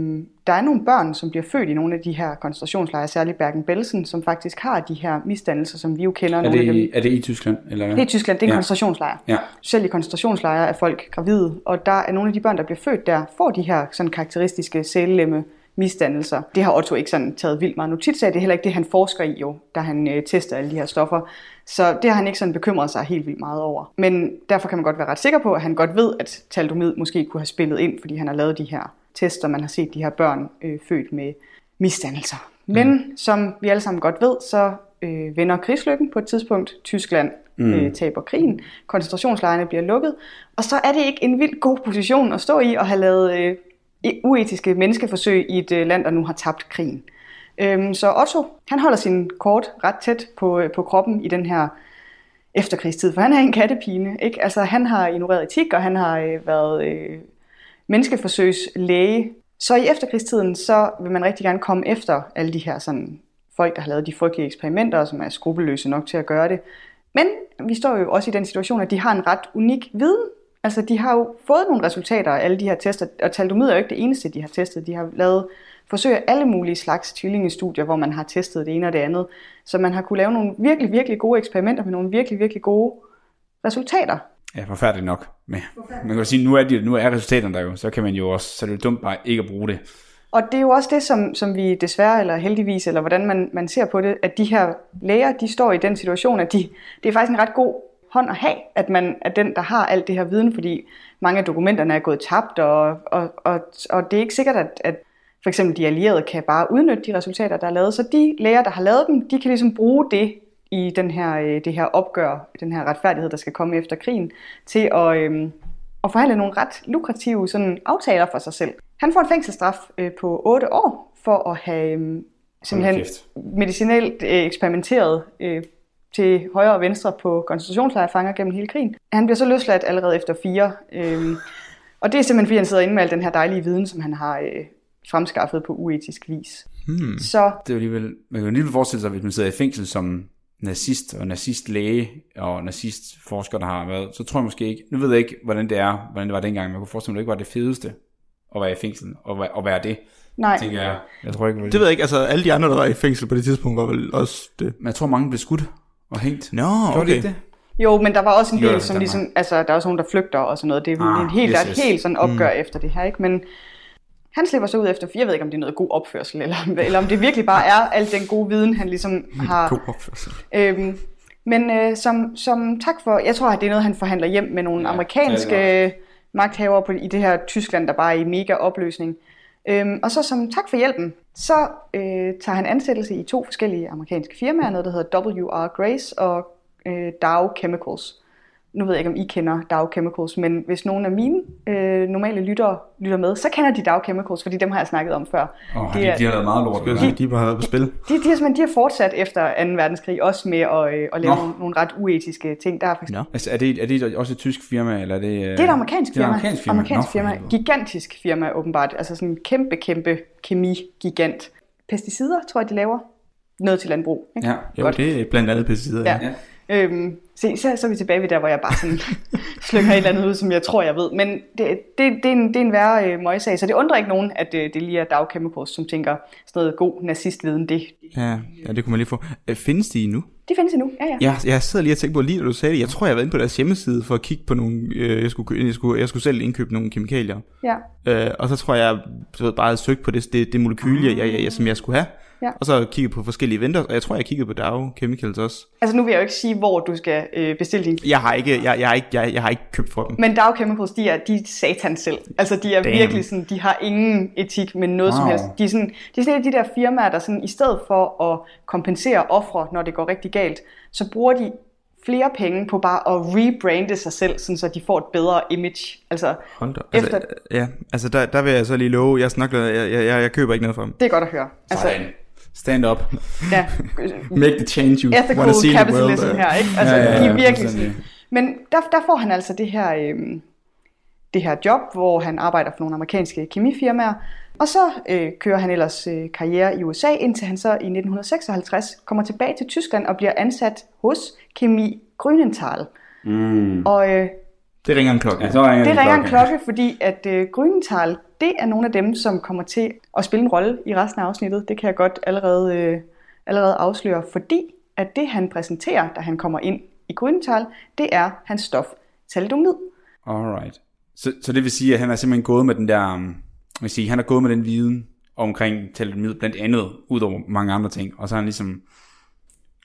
der er nogle børn, som bliver født i nogle af de her koncentrationslejre, særligt Bergen-Belsen, som faktisk har de her misdannelser, som vi jo kender. Er nogle det, af dem. er det i Tyskland? Eller? Det er i Tyskland, det er en Ja. ja. koncentrationslejr. Ja. Selv i koncentrationslejre er folk gravide, og der er nogle af de børn, der bliver født der, får de her sådan karakteristiske sælelemme misdannelser. Det har Otto ikke sådan taget vildt meget notits af. Det er heller ikke det, han forsker i jo, da han øh, tester alle de her stoffer. Så det har han ikke sådan bekymret sig helt vildt meget over. Men derfor kan man godt være ret sikker på, at han godt ved, at taldomid måske kunne have spillet ind, fordi han har lavet de her tester, man har set de her børn øh, født med misdannelser. Men mm. som vi alle sammen godt ved, så øh, vender krigslykken på et tidspunkt. Tyskland mm. øh, taber krigen. Koncentrationslejrene bliver lukket. Og så er det ikke en vildt god position at stå i og have lavet øh, uetiske menneskeforsøg i et øh, land, der nu har tabt krigen. Øhm, så Otto, han holder sin kort ret tæt på, øh, på kroppen i den her efterkrigstid, for han er en kattepine. Ikke? Altså, han har ignoreret etik, og han har øh, været øh, menneskeforsøgslæge. Så i efterkrigstiden, så vil man rigtig gerne komme efter alle de her sådan, folk, der har lavet de frygtelige eksperimenter, og som er skrupelløse nok til at gøre det. Men vi står jo også i den situation, at de har en ret unik viden. Altså, de har jo fået nogle resultater af alle de her tester, og taldomid er jo ikke det eneste, de har testet. De har lavet forsøg af alle mulige slags tvillingestudier, hvor man har testet det ene og det andet. Så man har kunne lave nogle virkelig, virkelig gode eksperimenter med nogle virkelig, virkelig gode resultater. Ja, forfærdeligt nok. Men man kan jo sige, nu er, de, nu er resultaterne der jo, så kan man jo også, så er det jo dumt bare ikke at bruge det. Og det er jo også det, som, som vi desværre, eller heldigvis, eller hvordan man, man ser på det, at de her læger, de står i den situation, at de, det er faktisk en ret god hånd at have, at man er den, der har alt det her viden, fordi mange af dokumenterne er gået tabt, og, og, og, og det er ikke sikkert, at, at for eksempel de allierede kan bare udnytte de resultater, der er lavet. Så de læger, der har lavet dem, de kan ligesom bruge det i den her, øh, det her opgør, den her retfærdighed, der skal komme efter krigen, til at, øhm, at forhandle nogle ret lukrative sådan, aftaler for sig selv. Han får en fængselsstraf øh, på 8 år for at have øhm, simpelthen medicinelt øh, eksperimenteret øh, til højre og venstre på koncentrationslejrfanger gennem hele krigen. Han bliver så løsladt allerede efter fire. Øhm, og det er simpelthen, fordi han sidder inde med al den her dejlige viden, som han har øh, fremskaffet på uetisk vis. Hmm. Så Det er alligevel, man kan jo alligevel forestille sig, hvis man sidder i fængsel som nazist og nazistlæge og nazistforsker, der har været, så tror jeg måske ikke, nu ved jeg ikke, hvordan det er, hvordan det var dengang, men jeg kunne forestille mig, at det ikke var det fedeste at være i fængsel og være, at være det, nej, tænker jeg. Jeg tror ikke, Det ved jeg ikke, altså alle de andre, der var i fængsel på det tidspunkt, var vel også det. Men jeg tror, mange blev skudt og hængt. Nå, de okay. ikke det? Jo, men der var også en del, det som ligesom, altså der er også nogen, der flygter og sådan noget. Det er Ah, en helt, yes, yes, yes. yes. helt sådan opgør mm. efter det her, ikke? Men han slipper så ud efter, jeg ved ikke, om det er noget god opførsel, eller, eller om det virkelig bare er al den gode viden, han ligesom har. God opførsel. Øhm, men øh, som, som tak for, jeg tror, at det er noget, han forhandler hjem med nogle Ja, ja, amerikanske det er magthavere på, i det her Tyskland, der bare er i mega opløsning. Øhm, og så som tak for hjælpen, så øh, tager han ansættelse i to forskellige amerikanske firmaer, noget der hedder W.R. Grace og øh, Dow Chemicals. Nu ved jeg ikke, om I kender Dow Chemicals, men hvis nogen af mine øh, normale lyttere lytter med, så kender de Dow Chemicals, fordi dem har jeg snakket om før. Oh, Det de, er- de, har lavet meget lort. Sige, de bare har været på spil. De, de, har simpelthen, de har fortsat efter 2. verdenskrig også med at, øh, at lave Nå. nogle, nogle ret uetiske ting. Der er faktisk Nå. Altså, er det, er det også et tysk firma, eller er det... Det er et amerikansk det er et firma. amerikansk firma. Amerikansk Nå, firma. helvede. Gigantisk firma åbenbart. Altså sådan en kæmpe, kæmpe kemi-gigant. Pesticider, tror jeg, de laver. Noget til landbrug. Ikke? Ja. Jo, Godt. det er blandt andet pesticider. Ja. Ja. Øhm, se, så, så er vi tilbage ved der, hvor jeg bare sådan slynger et eller andet ud, som jeg tror, jeg ved. Men det, det, det, er, en, det er en værre øh, møgssag, så det undrer ikke nogen, at øh, det lige er Dow Chemicals, som tænker sådan noget god nazistviden. Det, Ja, ja, det kunne man lige få. Øh, Findes de nu? de findes endnu. Ja, ja. Jeg, jeg sidder lige og tænker på, lige da du sagde det, jeg tror, jeg har været inde på deres hjemmeside for at kigge på nogle, øh, jeg, skulle, jeg, skulle, jeg skulle selv indkøbe nogle kemikalier. ja. Øh, og så tror jeg, ved, bare havde søgt på det, det, det molekyle, jeg, jeg, jeg, som jeg skulle have. Ja. Og så kigget på forskellige vendors, og jeg tror, jeg kiggede på Dow Chemicals også. Altså nu vil jeg jo ikke sige, hvor du skal øh, bestille din Jeg har ikke, jeg, jeg, har ikke, jeg, jeg har ikke købt for dem. Men Dow Chemicals, de er, de er satan selv. Altså, de er Damn. virkelig sådan, de har ingen etik med noget wow. som helst. De er, sådan, de er sådan et af de der firmaer, der sådan, i stedet for at kompensere ofre, når det går rigtig galt, så bruger de flere penge på bare at rebrande sig selv, sådan så de får et bedre image. Altså, Hold da. Altså, Efter- ja, altså der, der vil jeg så lige love, jeg snakker, jeg, jeg, jeg, jeg køber ikke noget for dem. det er godt at høre. Altså, Sådan. Stand up. ja, Make the change you ethical wanna see in the world, her, ikke? Altså, Ja, ja, ja, de er virkelig sådan. Men der, der får han altså det her, øhm, det her job, hvor han arbejder for nogle amerikanske kemifirmaer, Og så øh, kører han ellers øh, karriere i USA, indtil han så i 1956 kommer tilbage til Tyskland og bliver ansat hos Kemi Grünenthal. Mm. Og øh, det ringer en klokke. Ja, så ringer det en ringer klokke. en klokke, fordi at øh, Grünenthal, det er nogle af dem, som kommer til at spille en rolle i resten af afsnittet. Det kan jeg godt allerede, øh, allerede afsløre, fordi at det han præsenterer, da han kommer ind i Grünenthal, det er hans stof thalidomid. Alright. Så, så det vil sige, at han er simpelthen gået med den der, um, vil sige, han er gået med den viden omkring thalidomid, blandt andet, ud over mange andre ting, og så har han ligesom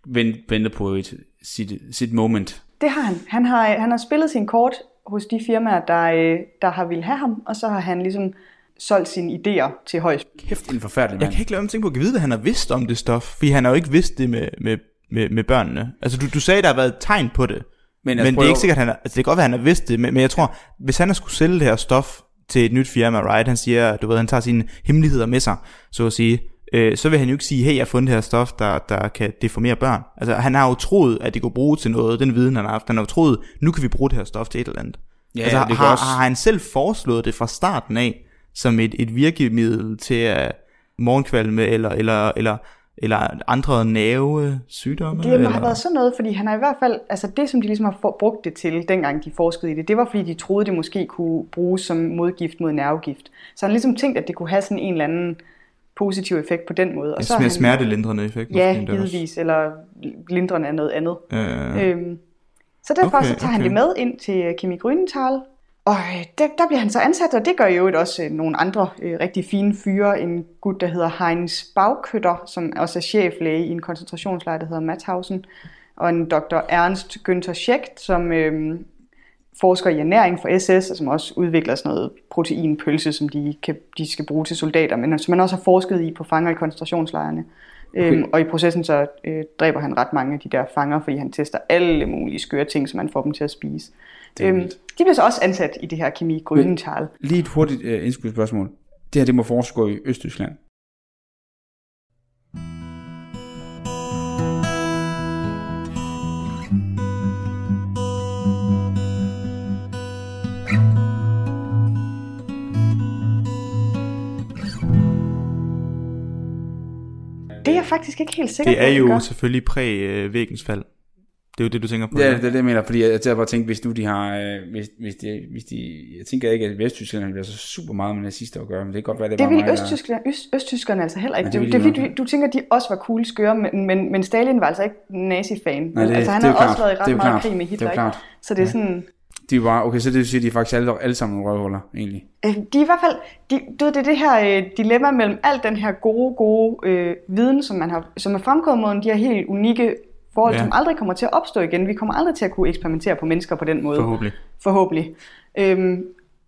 ventet, ventet på et, sit, sit moment. Det har han. Han har, han har spillet sin kort hos de firmaer, der, øh, der har ville have ham, og så har han ligesom solgt sine idéer til højst. Kæft, en forfærdelig Jeg mand. kan ikke lade mig tænke på at vide, hvad han har vidst om det stof, fordi han har jo ikke vidst det med, med, med, med børnene. Altså du, du sagde, der har været et tegn på det, men, altså, men det prøv er ikke sikkert, at han har, altså det kan godt være, at han har vidst det, men, men jeg tror, hvis han har skulle sælge det her stof til et nyt firma, right, han siger, du ved, han tager sine hemmeligheder med sig, så at sige, øh, så vil han jo ikke sige, hey, jeg har fundet det her stof, der, der kan deformere børn. Altså han har jo troet, at det kunne bruge til noget, den viden han har haft, han har jo troet, nu kan vi bruge det her stof til et eller andet. Ja, altså, det har, også- har han selv foreslået det fra starten af, som et, et virkemiddel til at morgenkvalme, eller, eller, eller, eller andre nervesygdomme? Det må eller? have været sådan noget, fordi han har i hvert fald, altså det som de ligesom har for, brugt det til, dengang de forskede i det, det var fordi de troede, det måske kunne bruges som modgift mod nervegift. Så han har ligesom tænkt, at det kunne have sådan en eller anden positiv effekt på den måde. Og En så er sm- han, smertelindrende effekt. Ja, givetvis, eller lindrende af noget andet. Øh, Øhm, så derfor Okay, så tager han okay. det med ind til Kimi Grünenthal, og øh, der, der bliver han så ansat, og det gør jo også øh, nogle andre øh, rigtig fine fyre. En gut, der hedder Heinz Baukøtter, som også er cheflæge i en koncentrationslejr, der hedder Mauthausen, og en dr. Ernst Günther Schecht, som øh, forsker i ernæring for SS, og som også udvikler sådan noget proteinpølse, som de, kan, de skal bruge til soldater, men som man også har forsket i på fanger i koncentrationslejrene. Okay. Øhm, og i processen så øh, dræber han ret mange af de der fanger, fordi han tester alle mulige skøre ting, som man får dem til at spise. Øhm, de bliver så også ansat i det her kemi Grünenthal. Lige et hurtigt uh, indskudt spørgsmål. Det her, det må foregå i Østtyskland. Det er jeg faktisk ikke helt sikker det på, er at jo gør. selvfølgelig præ-væggens fald. Det er jo det, du tænker på. Ja, det er det, jeg mener, fordi jeg, jeg bare tænkte, hvis nu de har, øh, hvis, hvis, de, hvis de, jeg tænker ikke, at Vesttyskland bliver så super meget med nazister at gøre, men det kan godt være, det er Det bare vil mig, der- Østtyskland, Øst, Østtyskerne altså heller ikke. Nej, det det, vil det, de det, du, du tænker, at de også var cool skøre, men, men, men Stalin var altså ikke nazi-fan. Nej, det, altså, han det er har også klart. været i det er ret meget klart. krig med Det Hitler. er jo ikke? klart. Så det er sådan... De er bare, okay, så det vil sige, at de er faktisk alle, alle sammen røvhuller, egentlig. Øh, De er i hvert fald, de, du ved, det er det her øh, dilemma mellem al den her gode, gode øh, viden, som man har, som er fremkommet mod de her helt unikke forhold, ja. som aldrig kommer til at opstå igen. Vi kommer aldrig til at kunne eksperimentere på mennesker på den måde. Forhåbentlig. Forhåbentlig. Øhm,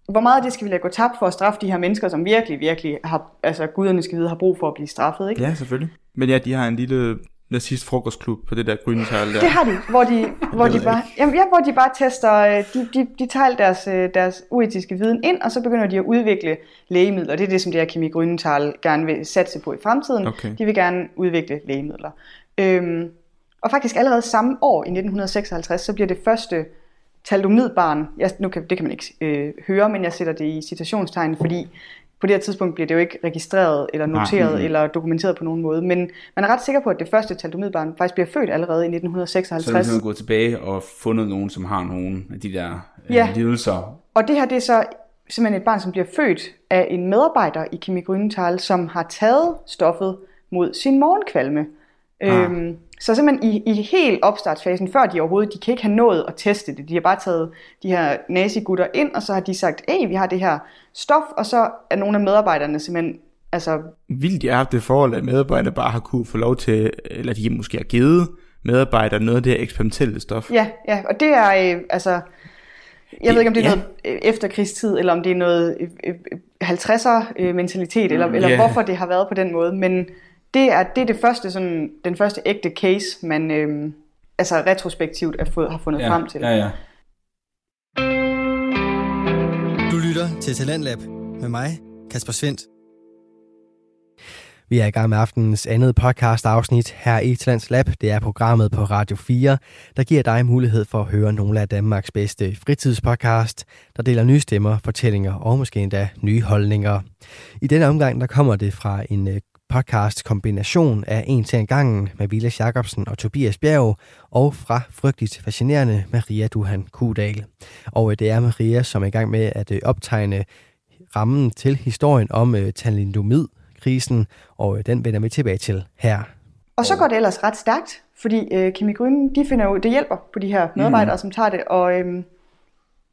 hvor meget af det skal vi lade gå tabt for at straffe de her mennesker, som virkelig, virkelig har, altså guderne skal vide, har brug for at blive straffet, ikke? Ja, selvfølgelig. Men ja, de har en lille nazist frokostklub på det der grønne tal der. Det har de, hvor de, hvor de bare, jamen, ja, hvor de bare tester, øh, de, de, de tager deres, øh, deres uetiske viden ind, og så begynder de at udvikle lægemidler. Det er det, som det her Kemi Grünenthal gerne vil satse på i fremtiden. Okay. De vil gerne udvikle lægemidler. Øhm, og faktisk allerede samme år, i 1956, så bliver det første talidomidbarn, jeg, nu kan, det kan man ikke øh, høre, men jeg sætter det i citationstegn, fordi på det her tidspunkt bliver det jo ikke registreret eller Nej. noteret Mhm. eller dokumenteret på nogen måde, men man er ret sikker på, at det første talidomidbarn faktisk bliver født allerede i Så er 1956. simpelthen gået tilbage og fundet nogen, som har nogle af de der øh, Ja. lidelser. Og det her det er så simpelthen et barn, som bliver født af en medarbejder i Kimi Grünenthal, som har taget stoffet mod sin morgenkvalme. Ah. Øhm, så simpelthen i, i helt opstartsfasen, før de overhovedet, de kan ikke have nået at teste det. De har bare taget de her nazigutter ind, og så har de sagt, hey, vi har det her stof, og så er nogle af medarbejderne simpelthen, altså, Vildt, de har haft det forhold, at medarbejdere bare har kunne få lov til, eller de måske har givet medarbejdere noget af det her eksperimentelle stof. ja, ja, og det er, øh, altså, jeg Det- ved ikke, om det er ja. noget øh, efterkrigstid, eller om det er noget øh, øh, 50'er øh, mentalitet, eller, eller Ja. hvorfor det har været på den måde, men det er, det er det første, sådan, den første ægte case, man øh, altså retrospektivt er fået, har fundet Ja, frem til. ja, ja. Du lytter til Talentlab med mig, Kasper Svendt. Vi er i gang med aftenens andet podcast afsnit her i Talents Lab. Det er programmet på Radio 4, der giver dig mulighed for at høre nogle af Danmarks bedste fritidspodcast, der deler nye stemmer, fortællinger og måske endda nye holdninger. I denne omgang der kommer det fra en øh, podcast kombination af En til en gangen med Vilas Jacobsen og Tobias Bjerg, og fra Frygteligt Fascinerende Maria Duhan Kudal. Og øh, det er Maria, som er i gang med at øh, optegne rammen til historien om thalidomid, krisen, og øh, den vender vi tilbage til her. Og så går det ellers ret stærkt, fordi øh, Kemi Grønne, de finder jo, det hjælper på de her medarbejdere, mm. som tager det, og øhm,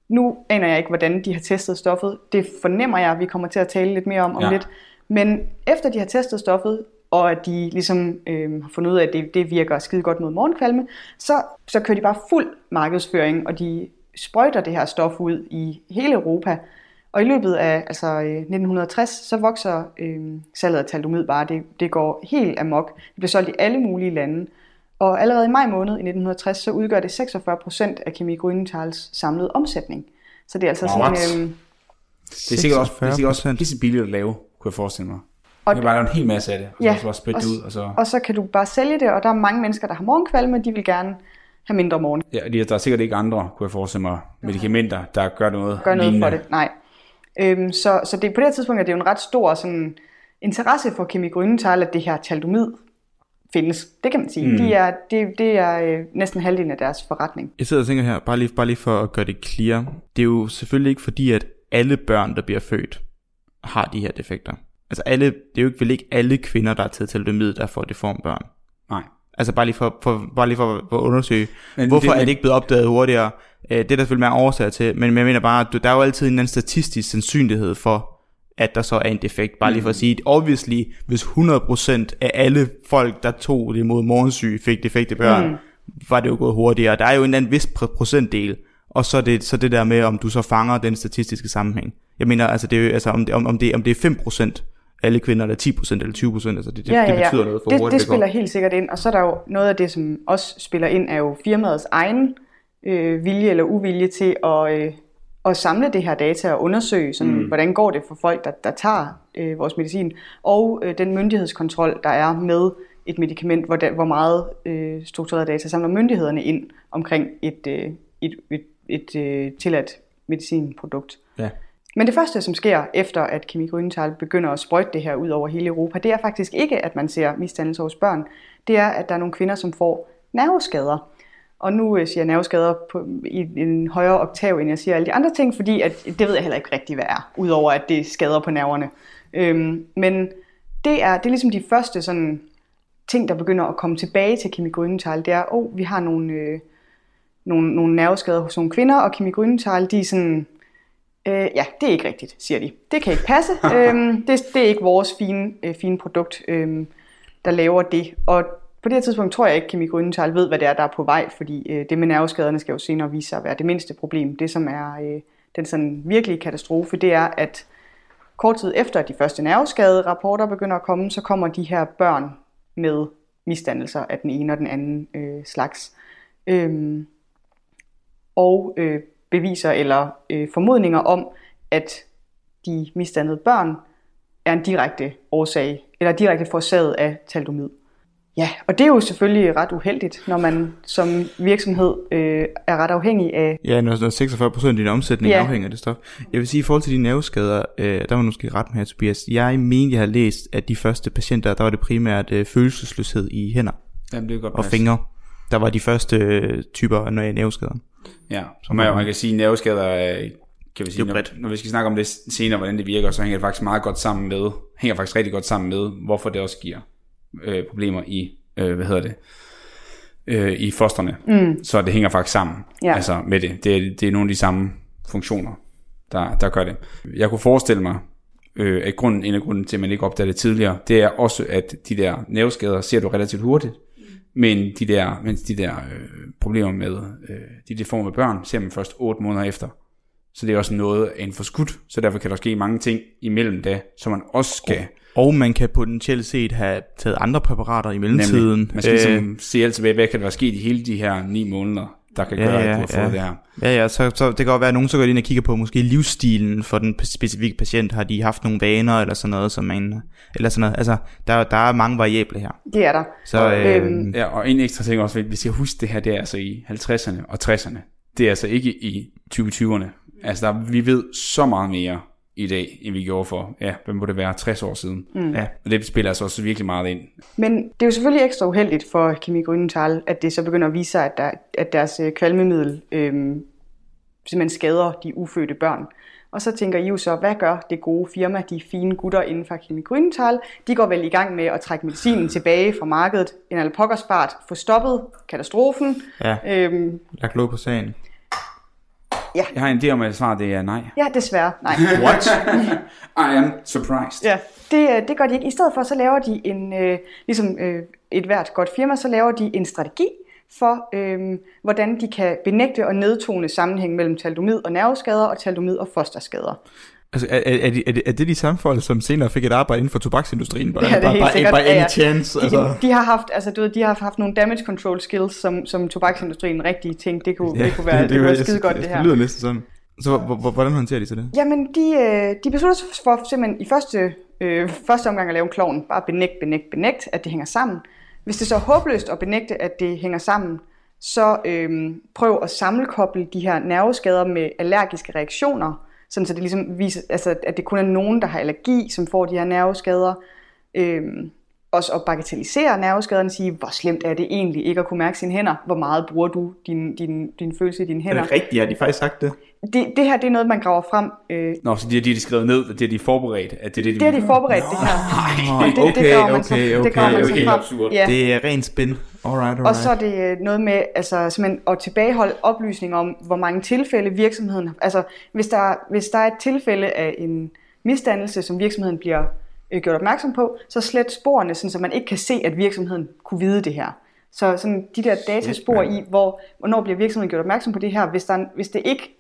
nu aner jeg ikke, hvordan de har testet stoffet. Det fornemmer jeg, at vi kommer til at tale lidt mere om om ja. lidt. Men efter de har testet stoffet, og at de ligesom øh, har fundet ud af, at det, det virker skide godt mod morgenkvalme, så, så kører de bare fuld markedsføring, og de sprøjter det her stof ud i hele Europa. Og i løbet af altså, 1960, så vokser øh, salget af talidomid bare. Det, det går helt amok. Det bliver solgt i alle mulige lande. Og allerede i maj måned i 1960, så udgør det 46 procent af Kemi Grünenthal's samlede omsætning. Så det er altså sådan... Øh, det er sikkert også, det er sikkert også billigt at lave, kunne jeg forestille mig. Og du kan bare lave en hel masse af det, og ja, så også spytte det ud. Og så... og så kan du bare sælge det, og der er mange mennesker, der har morgenkvalme, de vil gerne have mindre morgen. Ja, der er sikkert ikke andre, kunne jeg forestille mig, medicamenter, der gør noget Gør noget lignende. for det, nej. Øhm, så, så det, på det her tidspunkt er det jo en ret stor sådan, interesse for Kemi Grønenthal, at det her taldomid findes. Det kan man sige. Mm. De er, det, det er øh, næsten halvdelen af deres forretning. Jeg sidder og tænker her, bare lige, bare lige for at gøre det clear. Det er jo selvfølgelig ikke fordi, at alle børn, der bliver født, har de her defekter. Altså alle, det er jo ikke, vel ikke alle kvinder, der er taget taldomid, der får deformbørn. Nej. Altså bare lige for, for, bare lige for, for at undersøge, men hvorfor det, men... er det ikke blevet opdaget hurtigere? Øh, det er der selvfølgelig mere årsager til, men jeg mener bare, at der er jo altid en anden statistisk sandsynlighed for, at der så er en defekt. Bare lige for at sige, at obviously, hvis 100% af alle folk, der tog det mod morgensyge, fik defekte børn, mm. var det jo gået hurtigere. Der er jo en anden vis procentdel, og så det, så det der med, om du så fanger den statistiske sammenhæng. Jeg mener, altså, det er altså om, det, om, det, om det er 5%, alle kvinder, eller 10% eller 20%, altså det, det, ja, ja, ja. det betyder noget for det, hurtigt. Det spiller helt sikkert ind, og så er der jo noget af det, som også spiller ind, er jo firmaets egen øh, vilje eller uvilje til at, øh, at samle det her data og undersøge, sådan, mm. hvordan går det for folk, der, der tager øh, vores medicin, og øh, den myndighedskontrol, der er med et medicament, hvor, der, hvor meget øh, struktureret data samler myndighederne ind omkring et, øh, et, et, et, øh, tilladt medicinprodukt. Ja. Men det første, som sker efter, at Kemi Grønthal begynder at sprøjte det her ud over hele Europa, det er faktisk ikke, at man ser misdannelse hos børn. Det er, at der er nogle kvinder, som får nerveskader. Og nu øh, siger jeg nerveskader på, i en højere oktav, end jeg siger alle de andre ting, fordi at, det ved jeg heller ikke rigtig, hvad er, udover at det skader på nerverne. Øhm, men det er, det er ligesom de første sådan, ting, der begynder at komme tilbage til Kimi Grønenthal. Det er, åh, oh, vi har nogle, øh, nogle, nogle nerveskader hos nogle kvinder, og Kimi Grønenthal, de er sådan, øh, ja, det er ikke rigtigt, siger de. Det kan ikke passe. øhm, det, det er ikke vores fine, øh, fine produkt, øh, der laver det. Og på det her tidspunkt tror jeg ikke, at Kimi Grønenthal ved, hvad det er, der er på vej, fordi øh, det med nerveskaderne skal jo senere vise sig at være det mindste problem. Det, som er øh, den sådan virkelige katastrofe, det er, at kort tid efter, de første nerveskade-rapporter begynder at komme, så kommer de her børn med misdannelser af den ene og den anden øh, slags. Øhm, og øh, beviser eller øh, formodninger om, at de misdannede børn er en direkte årsag, eller direkte forårsaget af talidomid. Ja, og det er jo selvfølgelig ret uheldigt, når man som virksomhed øh, er ret afhængig af... Ja, når, når 46 procent af din omsætning ja. afhænger af det stof. Jeg vil sige, i forhold til de nerveskader, øh, der var måske ret med her, Tobias. Jeg mener, jeg har læst, at de første patienter, der var det primært øh, følelsesløshed i hænder Jamen, det er godt og fingre. Der var de første øh, typer af nerveskader. Ja, så man, man kan sige, nerveskader kan vi sige, når, når vi skal snakke om det senere, hvordan det virker, så hænger det faktisk meget godt sammen med, hænger faktisk rigtig godt sammen med, hvorfor det også giver øh, problemer i, øh, hvad hedder det, øh, i fosterne. Mm. Så det hænger faktisk sammen ja. altså med det. det. er, det er nogle af de samme funktioner, der, der gør det. Jeg kunne forestille mig, øh, at grunden, en af grunden til, at man ikke opdager det tidligere, det er også, at de der nerveskader ser du relativt hurtigt, men de der, mens de der øh, problemer med øh, de deforme børn, ser man først 8 måneder efter. Så det er også noget af en forskudt, så derfor kan der ske mange ting imellem da, som man også skal... Og man kan potentielt set have taget andre præparater i mellemtiden. Nemlig. Man skal ligesom øh, se alt tilbage, hvad kan der være sket i hele de her ni måneder, der kan gøre, ja, at du har fået ja. det her. Ja, ja, så, så det kan godt være, at nogen så går ind og kigger på måske livsstilen for den specifikke patient. Har de haft nogle vaner eller sådan noget, som man, eller sådan noget. Altså, der, der er mange variable her. Det er der. Så, øh, Øhm. Ja, og en ekstra ting også, vi skal huske det her, det er altså i 50'erne og 60'erne. Det er altså ikke i 2020'erne. Altså, der, vi ved så meget mere i dag, end vi gjorde for, ja, hvad må det være, 60 år siden. Mm. Ja. Og det spiller altså også virkelig meget ind. Men det er jo selvfølgelig ekstra uheldigt for Kimi Grünenthal, at det så begynder at vise sig, at, der, at deres øh, kvalmemiddel øhm, simpelthen skader de ufødte børn. Og så tænker I jo så, hvad gør det gode firma, de fine gutter inden for Kimi Grünenthal? De går vel i gang med at trække medicinen tilbage fra markedet. En alpokkersfart, få stoppet katastrofen. ja, Øhm, lagt låg på sagen. Jeg har en idé om, at svaret det er nej. ja, desværre. Nej. What? I am surprised. Ja, det, øh, det gør de ikke. I stedet for, så laver de en, øh, ligesom øh, et hvert godt firma, så laver de en strategi for, øh, hvordan de kan benægte og nedtone sammenhæng mellem taldomid og nerveskader og taldomid og fosterskader. Altså, er, er, er, de, er, det, er det de samme folk, som senere fik et arbejde inden for tobaksindustrien? Bare, Ja, det er bare, helt bare, sikkert. bare Ja, any ja. chance, De, altså. de har haft, altså du ved, de har haft nogle damage control skills, som, som tobaksindustrien rigtig tænkte, det kunne, det kunne være, det, det, det skide godt det her. Det lyder næsten sådan. Så hvordan håndterer de så det? Jamen, de, øh, de beslutter sig for simpelthen i første, øh, første omgang at lave en klovn. Bare benægt, benægt, benægt, at det hænger sammen. Hvis det så er håbløst at benægte, at det hænger sammen, så øh, prøv at sammenkoble de her nerveskader med allergiske reaktioner, sådan så det ligesom viser, altså, at det kun er nogen, der har allergi, som får de her nerveskader. Øh, også at bagatellisere nerveskaderne, sige, hvor slemt er det egentlig ikke at kunne mærke sine hænder? Hvor meget bruger du din, din, din følelse i dine Er hænder? det rigtigt? Har de faktisk sagt det? Det, det her det er noget, man graver frem øh, Nå, så de har de, de skrevet ned, det er de forberedt, at det er det, de Det har de forberedt, det her. Og det, det okay, graver man så, okay, det okay, graver man så okay. frem. Absurd. Ja. Det er rent spin. Alright, alright. Og så er det øh, noget med altså, simpelthen at tilbageholde oplysninger om, hvor mange tilfælde virksomheden. Altså, hvis der, hvis der er et tilfælde af en misdannelse, som virksomheden bliver øh, gjort opmærksom på, så slet sporene, sådan, så man ikke kan se, at virksomheden kunne vide det her. Så sådan, de der dataspor i, hvor, hvornår bliver virksomheden gjort opmærksom på det her, hvis, der, er- hvis det ikke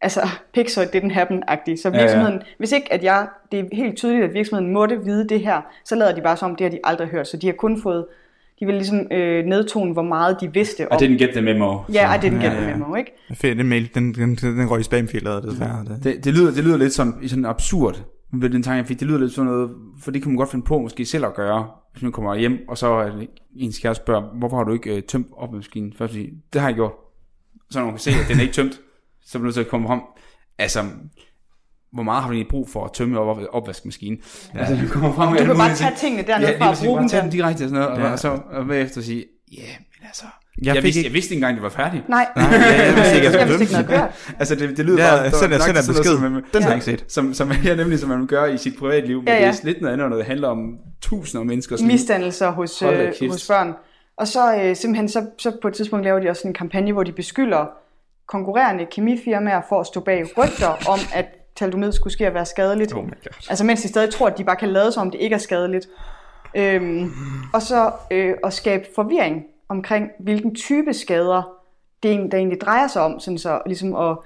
altså pixel didn't happen-agtigt. Så ja. virksomheden, hvis ikke at jeg, det er helt tydeligt, at virksomheden måtte vide det her, så lader de bare som, om, det har de aldrig hørt. Så de har kun fået, de vil ligesom øh, nedtone, hvor meget de vidste om. I didn't get the memo. Ja, I didn't get Ja, the ja. memo, ikke? Fedt, den mail, den, den, den røg i spamfilteret, desværre. Det. Det, det, lyder, det lyder lidt som i sådan absurd, ved den tanke, jeg fik. Det lyder lidt sådan noget, for det kan man godt finde på måske selv at gøre, hvis man kommer hjem, og så er ens kæreste spørger, hvorfor har du ikke øh, tømt opvaskemaskinen? Først sige, det har jeg gjort. Så når man kan se, at den er ikke tømt, så er man nødt til at komme frem. Altså, hvor meget har vi egentlig brug for at tømme op, opvaskemaskinen? Ja. Altså, vi kommer frem med Du kan bare tage ting. tingene dernede Ja, fra og lige bruge dem dem direkte og sådan noget, Ja. og, så og bagefter sige, ja, yeah, men altså, Jeg jeg, fik vidste, ikke- jeg vidste ikke engang, det var færdigt. Nej, Nej, jeg, jeg vidste ikke, jeg jeg vidste ikke noget kørt. Altså, det, det lyder Ja, bare... send en sådan noget, besked. som Den har Ja. jeg ikke set. Som, som er nemlig, som man gør i sit privatliv, men Ja, ja, ja. ja. det er lidt noget andet, når det handler om tusinder af menneskers liv. Misdannelser hos, øh, hos børn. Og så øh, simpelthen, så, så på et tidspunkt laver de også en kampagne, hvor de beskylder konkurrerende kemifirmaer for at stå bag rygter om, at taldomid skulle ske at være skadeligt. Oh my god. Altså mens de stadig tror, at de bare kan lade som om det ikke er skadeligt. Øhm, og så øh, at skabe forvirring omkring, hvilken type skader det egentlig, der egentlig drejer sig om, sådan så ligesom at,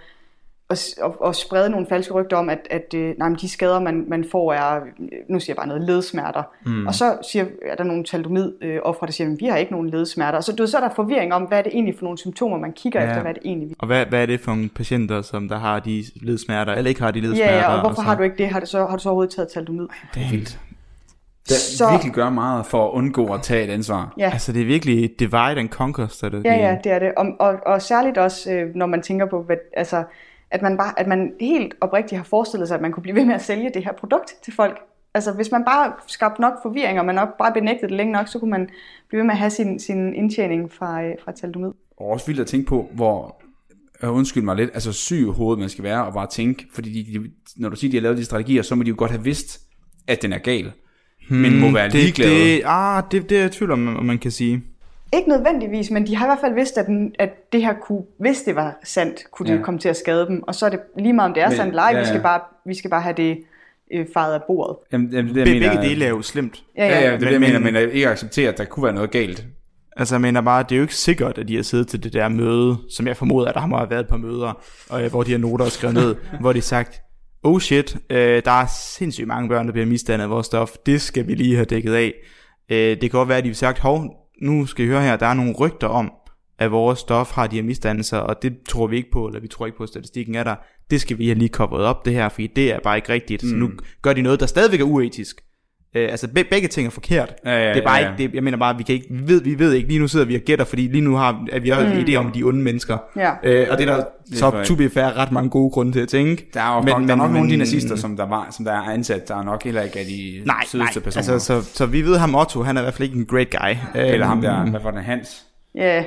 at, at, at sprede nogle falske rygter om, at, at øh, nej, men de skader, man, man får, er, nu siger jeg bare noget, ledsmerter. Mm. Og så siger, er der nogle taldomid øh, ofre, der siger, at vi har ikke nogen ledsmerter. Så, du, så er der forvirring om, hvad er det egentlig for nogle symptomer, man kigger Ja. efter, hvad er det egentlig, Og hvad, hvad er det for nogle patienter, som der har de ledsmerter, eller ikke har de ledsmerter? Ja, ja, og hvorfor så- har du ikke det? Har du så, har du så overhovedet taget taldomid? Det er vildt. Der Så- virkelig gør meget for at undgå at tage et ansvar. Ja. Altså, det er virkelig divide and conquer strategi. Ja, ja, det er det. Og, og, og særligt også, øh, når man tænker på, hvad, altså, at man, bare, at man helt oprigtigt har forestillet sig, at man kunne blive ved med at sælge det her produkt til folk. Altså, hvis man bare skabte nok forvirring, og man nok bare benægtede det længe nok, så kunne man blive ved med at have sin, sin indtjening fra, øh, fra taldomid. Og også vildt at tænke på, hvor, øh, undskyld mig lidt, altså syg hovedet man skal være, og bare tænke, fordi de, de, når du siger, de har lavet de strategier, så må de jo godt have vidst, at den er gal. Hmm, men må være det, ligeglade. det, ah, det, det er jeg i tvivl om, om man kan sige. Ikke nødvendigvis, men de har i hvert fald vidst, at, den, at det her kunne, hvis det var sandt, kunne det Ja. ja. komme til at skade dem. Og så er det lige meget, om det er Men- sandt eller ej, ja, vi, skal ja. bare, vi skal bare have det øh, faret af bordet. Jamen, jamen, det, jeg Be, mener, begge dele er jo slemt. Ja, Ja, ja. ja, det er det, jeg Men- mener, men- at ikke acceptere, at der kunne være noget galt. Altså, jeg mener bare, det er jo ikke sikkert, at de har siddet til det der møde, som jeg formoder, at der må have været et par møder, og, øh, hvor de har noter og skrevet ned, hvor de har sagt, oh shit, øh, der er sindssygt mange børn, der bliver misdannet af vores stof, det skal vi lige have dækket af. Øh, det kan godt være, at de har sagt, hov, nu skal I høre her, der er nogle rygter om, af vores stof har de her misdannelser, og det tror vi ikke på, eller vi tror ikke på, at statistikken er der. Det skal vi have lige coveret op det her, fordi det er bare ikke rigtigt. Mm. Så nu gør de noget, der stadigvæk er uetisk. Øh, altså be, begge ting er forkert. Ja, ja, det er bare ja, ja. ikke, det, jeg mener bare, vi kan ikke, vi ved, vi ved ikke, lige nu sidder vi og gætter, fordi lige nu har at vi har mm. en idé om de onde mennesker. Ja. Øh, og det er der så to be fair ret mange gode grunde til at tænke. Der er jo men, men, der er nok men, nogle af de nazister, som der, var, som der er ansat, der er nok heller ikke af de nej, sødeste nej, personer. Altså, så, så vi ved ham Otto, han er i hvert fald ikke en great guy. Eller ham der, hvad var det, Hans? Ja. Yeah.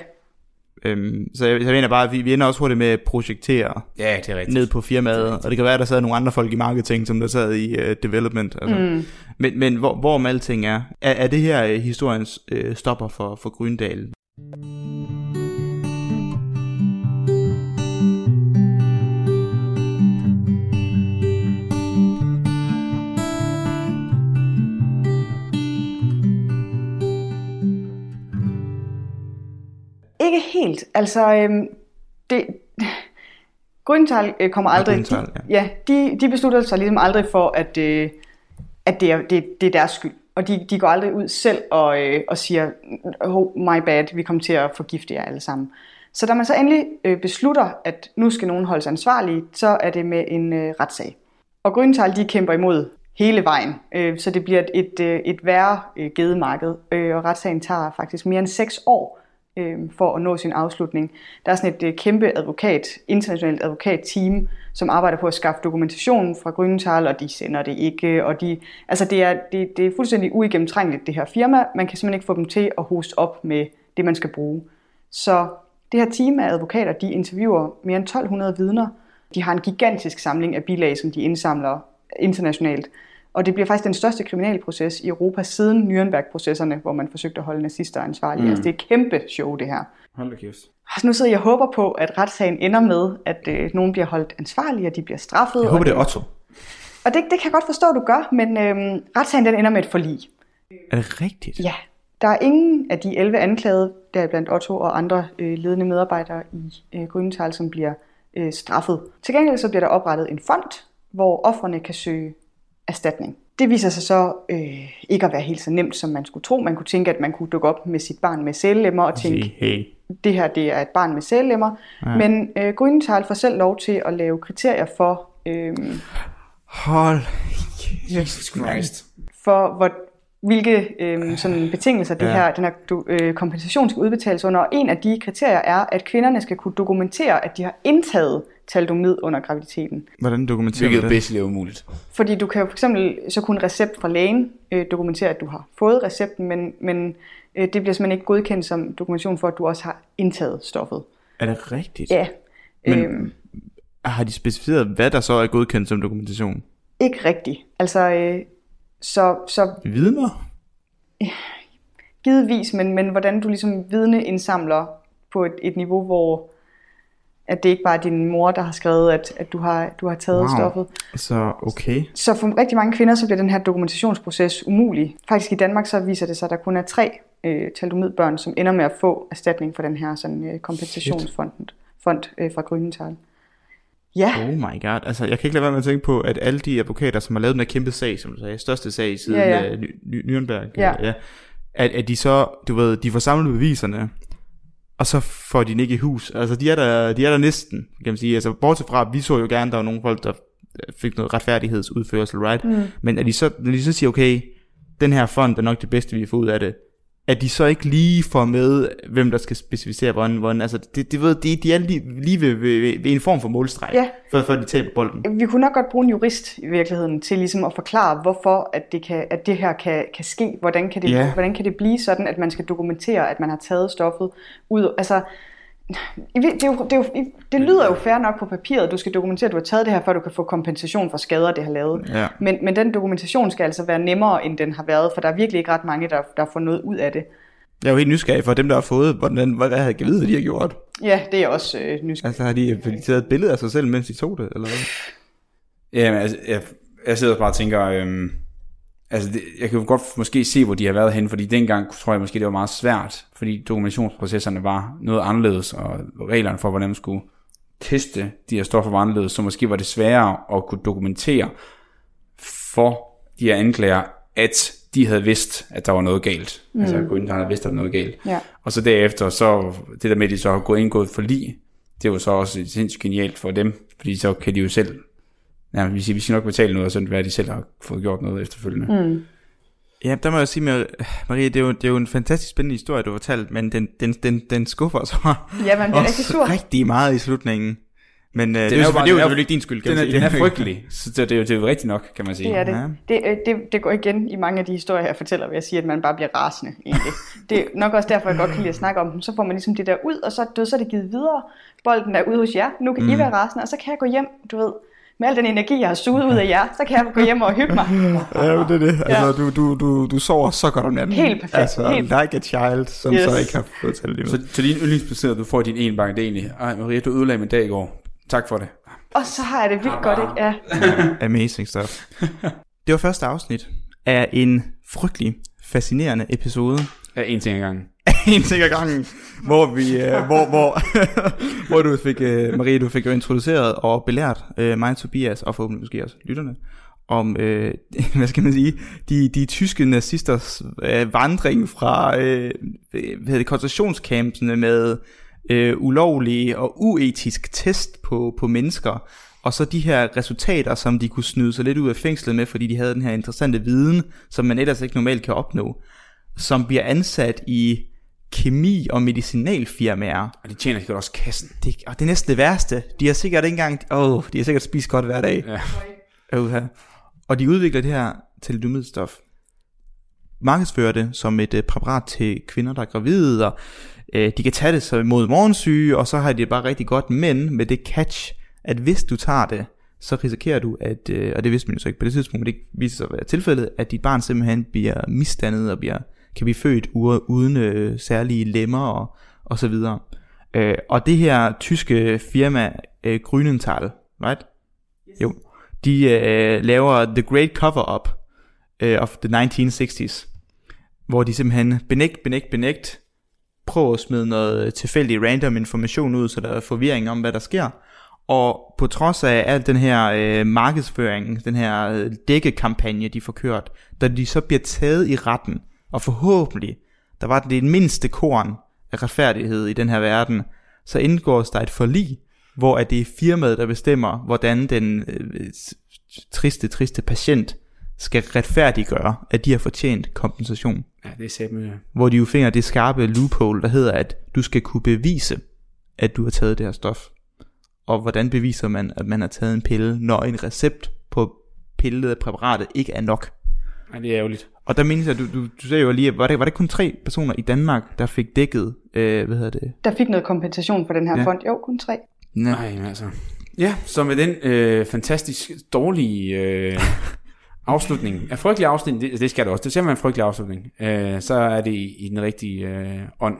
Øhm, så jeg, jeg mener bare, at vi, vi ender også hurtigt med at projektere ja, det er rigtigt. ned på firmaet, det og det kan være, at der sidder nogle andre folk i marketing, som der sad i uh, development. Altså. Mm. Men, men hvor, hvor om alting er, er, er det her uh, historiens uh, stopper for, for Grøndal? Ikke helt. Altså, øhm, det, Grøntal øh, kommer aldrig... Ja, Grøntal, ja. ja de, de beslutter sig ligesom aldrig for, at, øh, at det, er, det, det er deres skyld. Og de, de går aldrig ud selv og, øh, og siger, oh, my bad, vi kommer til at forgifte jer alle sammen. Så da man så endelig øh, beslutter, at nu skal nogen holdes ansvarlige, så er det med en øh, retssag. Og Grøntal, de kæmper imod hele vejen, øh, så det bliver et, et, øh, et værre øh, gedemarked. Øh, og retssagen tager faktisk mere end seks år øh, for at nå sin afslutning. Der er sådan et øh, kæmpe advokat, internationalt advokatteam, som arbejder på at skaffe dokumentation fra Grønenthal, og de sender det ikke, og de, altså det er, det, det er fuldstændig uigennemtrængeligt, det her firma. Man kan simpelthen ikke få dem til at hoste op med det, man skal bruge. Så det her team af advokater, de interviewer mere end 1200 vidner. De har en gigantisk samling af bilag, som de indsamler internationalt. Og det bliver faktisk den største kriminalproces i Europa siden Nürnberg-processerne, hvor man forsøgte at holde nazister ansvarlige. Mm. Altså det er et kæmpe show, det her. Hold da kæft. Altså nu sidder jeg og håber på, at retssagen ender med, at øh, nogen bliver holdt ansvarlige, og de bliver straffet. Jeg håber, det er Otto. Og det, det kan jeg godt forstå, du gør, men øh, retssagen den ender med et forlig. Er det rigtigt? Ja. Der er ingen af de 11 anklagede, der blandt Otto og andre øh, ledende medarbejdere i øh, Grøntal, som bliver øh, straffet. Til gengæld så bliver der oprettet en fond, hvor offerne kan søge erstatning. Det viser sig så øh, ikke at være helt så nemt, som man skulle tro. Man kunne tænke, at man kunne dukke op med sit barn med sælelemmer og tænke, hey. det her det er et barn med sælelemmer. Ja. Men øh, Grøntal får selv lov til at lave kriterier for... Øh, Hold Jesus Christ. For hvor, hvilke øh, sådan betingelser det ja. her, den her øh, kompensation skal udbetales under. Og en af de kriterier er, at kvinderne skal kunne dokumentere, at de har indtaget talidomid under graviditeten. Hvordan dokumenterer Hvilket det? Hvilket er umuligt. Fordi du kan jo for eksempel så kunne recept fra lægen øh, dokumentere, at du har fået recepten, men, men øh, det bliver simpelthen ikke godkendt som dokumentation for, at du også har indtaget stoffet. Er det rigtigt? Ja. Men øh, har de specificeret, hvad der så er godkendt som dokumentation? Ikke rigtigt. Altså, øh, så... så Vidner? Givetvis, men, men hvordan du ligesom vidne indsamler på et, et niveau, hvor at det ikke bare er din mor, der har skrevet, at, at du, har, du har taget wow. stoffet. Så okay. Så for rigtig mange kvinder, så bliver den her dokumentationsproces umulig. Faktisk i Danmark, så viser det sig, at der kun er tre øh, talidomidbørn, som ender med at få erstatning for den her sådan, øh, kompensationsfond fond, øh, fra Grønenthal. Ja. Oh my god. Altså, jeg kan ikke lade være med at tænke på, at alle de advokater, som har lavet den her kæmpe sag, som du sagde, største sag siden ja, ja. Uh, Nürnberg, ja. ja at, at de så, du ved, de får samlet beviserne, og så får de den ikke i hus. Altså, de er der, de er der næsten, kan man sige. Altså, bortset fra, vi så jo gerne, der var nogle folk, der fik noget retfærdighedsudførsel, right? Mm. Men at de så, når de så siger, okay, den her fond er nok det bedste, vi får ud af det, at de så ikke lige får med, hvem der skal specificere hvordan, hvordan altså det, det ved, de, de er lige, lige ved, ved, ved, en form for målstreg, ja. før, før de taber bolden. Vi kunne nok godt bruge en jurist i virkeligheden til ligesom at forklare, hvorfor at det, kan, at det her kan, kan ske, hvordan kan, det, ja. hvordan kan det blive sådan, at man skal dokumentere, at man har taget stoffet ud, altså det, er jo, det, er jo, det lyder jo fair nok på papiret, du skal dokumentere, at du har taget det her, før du kan få kompensation for skader, det har lavet. Ja. Men, men den dokumentation skal altså være nemmere, end den har været, for der er virkelig ikke ret mange, der, der får noget ud af det. Jeg er jo helt nysgerrig for dem, der har fået, hvordan, hvad har jeg givet, de har gjort. Ja, det er også øh, nysgerrig. Altså har de, de taget et billede af sig selv, mens de tog det, eller hvad? Jamen, altså, jeg, jeg sidder bare og tænker, øhm, altså det, jeg kan jo godt måske se, hvor de har været hen, fordi dengang tror jeg måske, det var meget svært, fordi dokumentationsprocesserne var noget anderledes, og reglerne for, hvordan man skulle teste de her stoffer var anderledes, så måske var det sværere at kunne dokumentere for de her anklager, at de havde vidst, at der var noget galt. Mm. Altså Grønland havde vidst, at der var noget galt. Ja. Og så derefter, så det der med, at de så har gået indgået for lige, det var så også sindssygt genialt for dem, fordi så kan de jo selv, ja, vi siger, vi skal nok betale noget, og sådan hvad de selv har fået gjort noget efterfølgende. Mm. Ja, der må jeg sige, Marie, det er, jo, det er jo en fantastisk spændende historie, du har fortalt, men den, den, den, den skuffer så ja, man bliver rigtig sur. rigtig meget i slutningen. Men øh, det, er jo, bare, det er jo selvfølgelig ikke din skyld, kan den, er, den er frygtelig, så det, er jo, det er jo rigtigt nok, kan man sige. Det er det. Ja. Det, øh, det, det går igen i mange af de historier, jeg fortæller, ved at sige, at man bare bliver rasende, egentlig. det er nok også derfor, jeg godt kan lide at snakke om dem. Så får man ligesom det der ud, og så, så er det givet videre. Bolden er ude hos jer, nu kan mm. I være rasende, og så kan jeg gå hjem, du ved, med al den energi, jeg har suget ud af jer, så kan jeg gå hjem og hygge mig. ja, det er det. Altså, ja. du, du, du, du sover så godt om natten. Helt perfekt. Altså, Helt. like a child, som yes. så ikke har fået til det. Så, så din yndlingsbaseret, du får din en bank, det er egentlig, ej Maria, du ødelagde min dag i går. Tak for det. Og så har jeg det vildt godt, ikke? Ja. Amazing stuff. Det var første afsnit af en frygtelig fascinerende episode. Af en ting ad gangen. en ting ad gangen, hvor vi, øh, hvor, hvor, hvor du fik, øh, Marie, du fik jo introduceret og belært øh, mig, Tobias, og forhåbentlig måske også lytterne, om, øh, hvad skal man sige, de, de tyske nazisters øh, vandring fra øh, hvad det, koncentrationscampsene med øh, ulovlige og uetisk test på, på mennesker, og så de her resultater, som de kunne snyde sig lidt ud af fængslet med, fordi de havde den her interessante viden, som man ellers ikke normalt kan opnå, som bliver ansat i kemi- og medicinalfirmaer. Og de tjener sikkert også kassen. Det, og det er næsten det værste. De har sikkert ikke engang... Åh, oh, de har sikkert spist godt hver dag. Ja. Uh, og de udvikler det her thalidomidstof. Markedsfører det som et uh, præparat til kvinder, der er gravide, og øh, de kan tage det så mod morgensyge, og så har de det bare rigtig godt, men med det catch, at hvis du tager det, så risikerer du, at, øh, og det vidste man jo så ikke på det tidspunkt, men det viser sig at være tilfældet, at dit barn simpelthen bliver misdannet og bliver, kan blive født uden øh, særlige lemmer og, og så videre. Øh, og det her tyske firma, øh, Grünenthal, right? Yes. Jo. De øh, laver The Great Cover-Up øh, of the 1960s, hvor de simpelthen benægt, benægt, benægt prøve at smide noget tilfældig random information ud, så der er forvirring om, hvad der sker. Og på trods af al den her øh, markedsføring, den her øh, dækkekampagne, de får kørt, da de så bliver taget i retten, og forhåbentlig, der var det mindste korn af retfærdighed i den her verden, så indgår der et forlig, hvor at det er firmaet, der bestemmer, hvordan den øh, triste, triste patient skal retfærdiggøre, at de har fortjent kompensation. Ja, det er simpelthen. Hvor de jo finder det skarpe loophole, der hedder, at du skal kunne bevise, at du har taget det her stof. Og hvordan beviser man, at man har taget en pille, når en recept på pillet præparatet ikke er nok? Ja, det er ærgerligt. Og der mindes jeg, du, du, du sagde jo lige, var det, var det kun tre personer i Danmark, der fik dækket, øh, hvad hedder det? Der fik noget kompensation for den her ja. fond. Jo, kun tre. Nej, altså. Ja, så med den øh, fantastisk dårlige øh, afslutning. En frygtelig afslutning, det, det skal det også. Det ser man en frygtelig afslutning. Øh, så er det i, i den rigtige øh, ånd.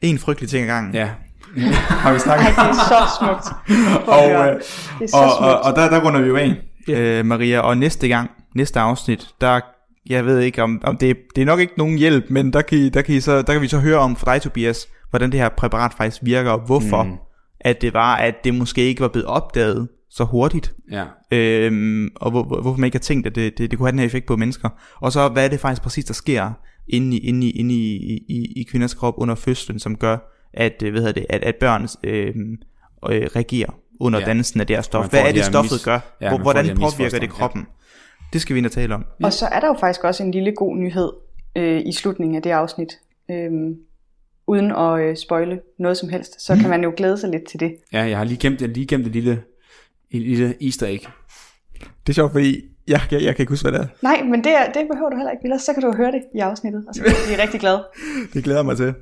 En frygtelig ting ad gangen. Ja. har vi snakket? Ej, det er så smukt. og, øh, det er så og, smukt. Og, og der, der runder vi jo af, yeah. øh, Maria. Og næste gang, næste afsnit, der jeg ved ikke om, om det, det er nok ikke nogen hjælp, men der kan, der, kan I så, der kan vi så høre om for dig, Tobias, hvordan det her præparat faktisk virker, og hvorfor mm. at det var, at det måske ikke var blevet opdaget så hurtigt. Ja. Øhm, og hvor, hvor, hvorfor man ikke har tænkt, at det, det, det kunne have den her effekt på mennesker. Og så hvad er det faktisk præcis, der sker inde i, inde i, inde i, i, i kvinders krop under fødslen, som gør, at, øh, hvad hedder det, at, at børn øhm, øh, reagerer under ja. dannelsen af deres stof. Hvad er det, stoffet mis... gør? Ja, Hvordan påvirker det kroppen? Ja. Det skal vi ind og tale om. Og så er der jo faktisk også en lille god nyhed øh, i slutningen af det afsnit. Øhm, uden at øh, spoile noget som helst, så mm. kan man jo glæde sig lidt til det. Ja, jeg har lige gemt, jeg lige gemt et lille en lille easter egg. Det er sjovt, fordi jeg, jeg, jeg kan ikke huske, hvad det er. Nej, men det, det behøver du heller ikke, Ellers så kan du høre det i afsnittet, og så bliver vi rigtig glad. det glæder mig til.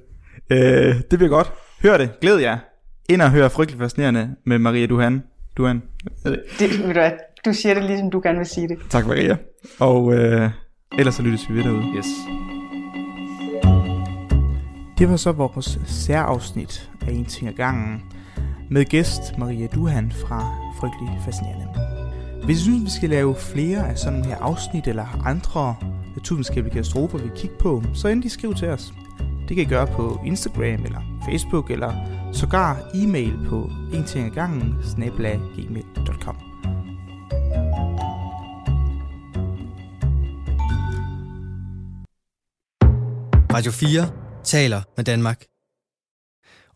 Øh, det bliver godt. Hør det. Glæd jer. Ind og hør frygtelig fascinerende med Maria Duhan. Duhan. Det, ved du, du siger det ligesom du gerne vil sige det. Tak Maria. Og øh, ellers så lyttes vi ved derude. Yes. Det var så vores særafsnit af En ting ad gangen med gæst Maria Duhan fra Frygtelig Fascinerende. Hvis I synes, vi skal lave flere af sådan her afsnit eller andre naturvidenskabelige katastrofer, vi kigger på, så endelig skriv til os. Det kan I gøre på Instagram eller Facebook eller sågar e-mail på entingagangen Radio 4 taler med Danmark.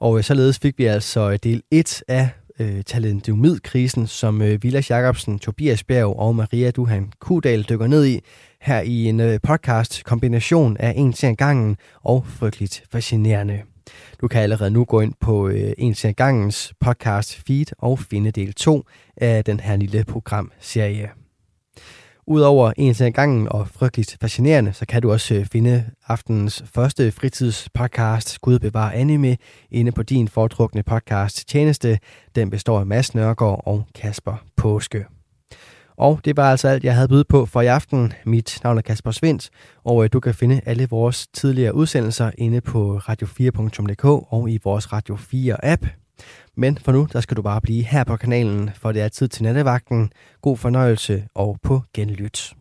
Og øh, således fik vi altså øh, del 1 af øh, talentomid-krisen, som øh, Vilas Jacobsen, Tobias Bjerg og Maria Duhan Kudal dykker ned i her i en øh, podcast kombination af en til gangen og frygteligt fascinerende. Du kan allerede nu gå ind på øh, en til gangens podcast feed og finde del 2 af den her lille programserie. Udover en til gangen og frygteligt fascinerende, så kan du også øh, finde aftenens første fritidspodcast, Gud bevare anime, inde på din foretrukne podcast tjeneste. Den består af Mads Nørgaard og Kasper Påske. Og det var altså alt, jeg havde byde på for i aften. Mit navn er Kasper Svendt, og øh, du kan finde alle vores tidligere udsendelser inde på radio4.dk og i vores Radio 4-app. Men for nu, der skal du bare blive her på kanalen, for det er tid til nattevagten. God fornøjelse og på genlyt.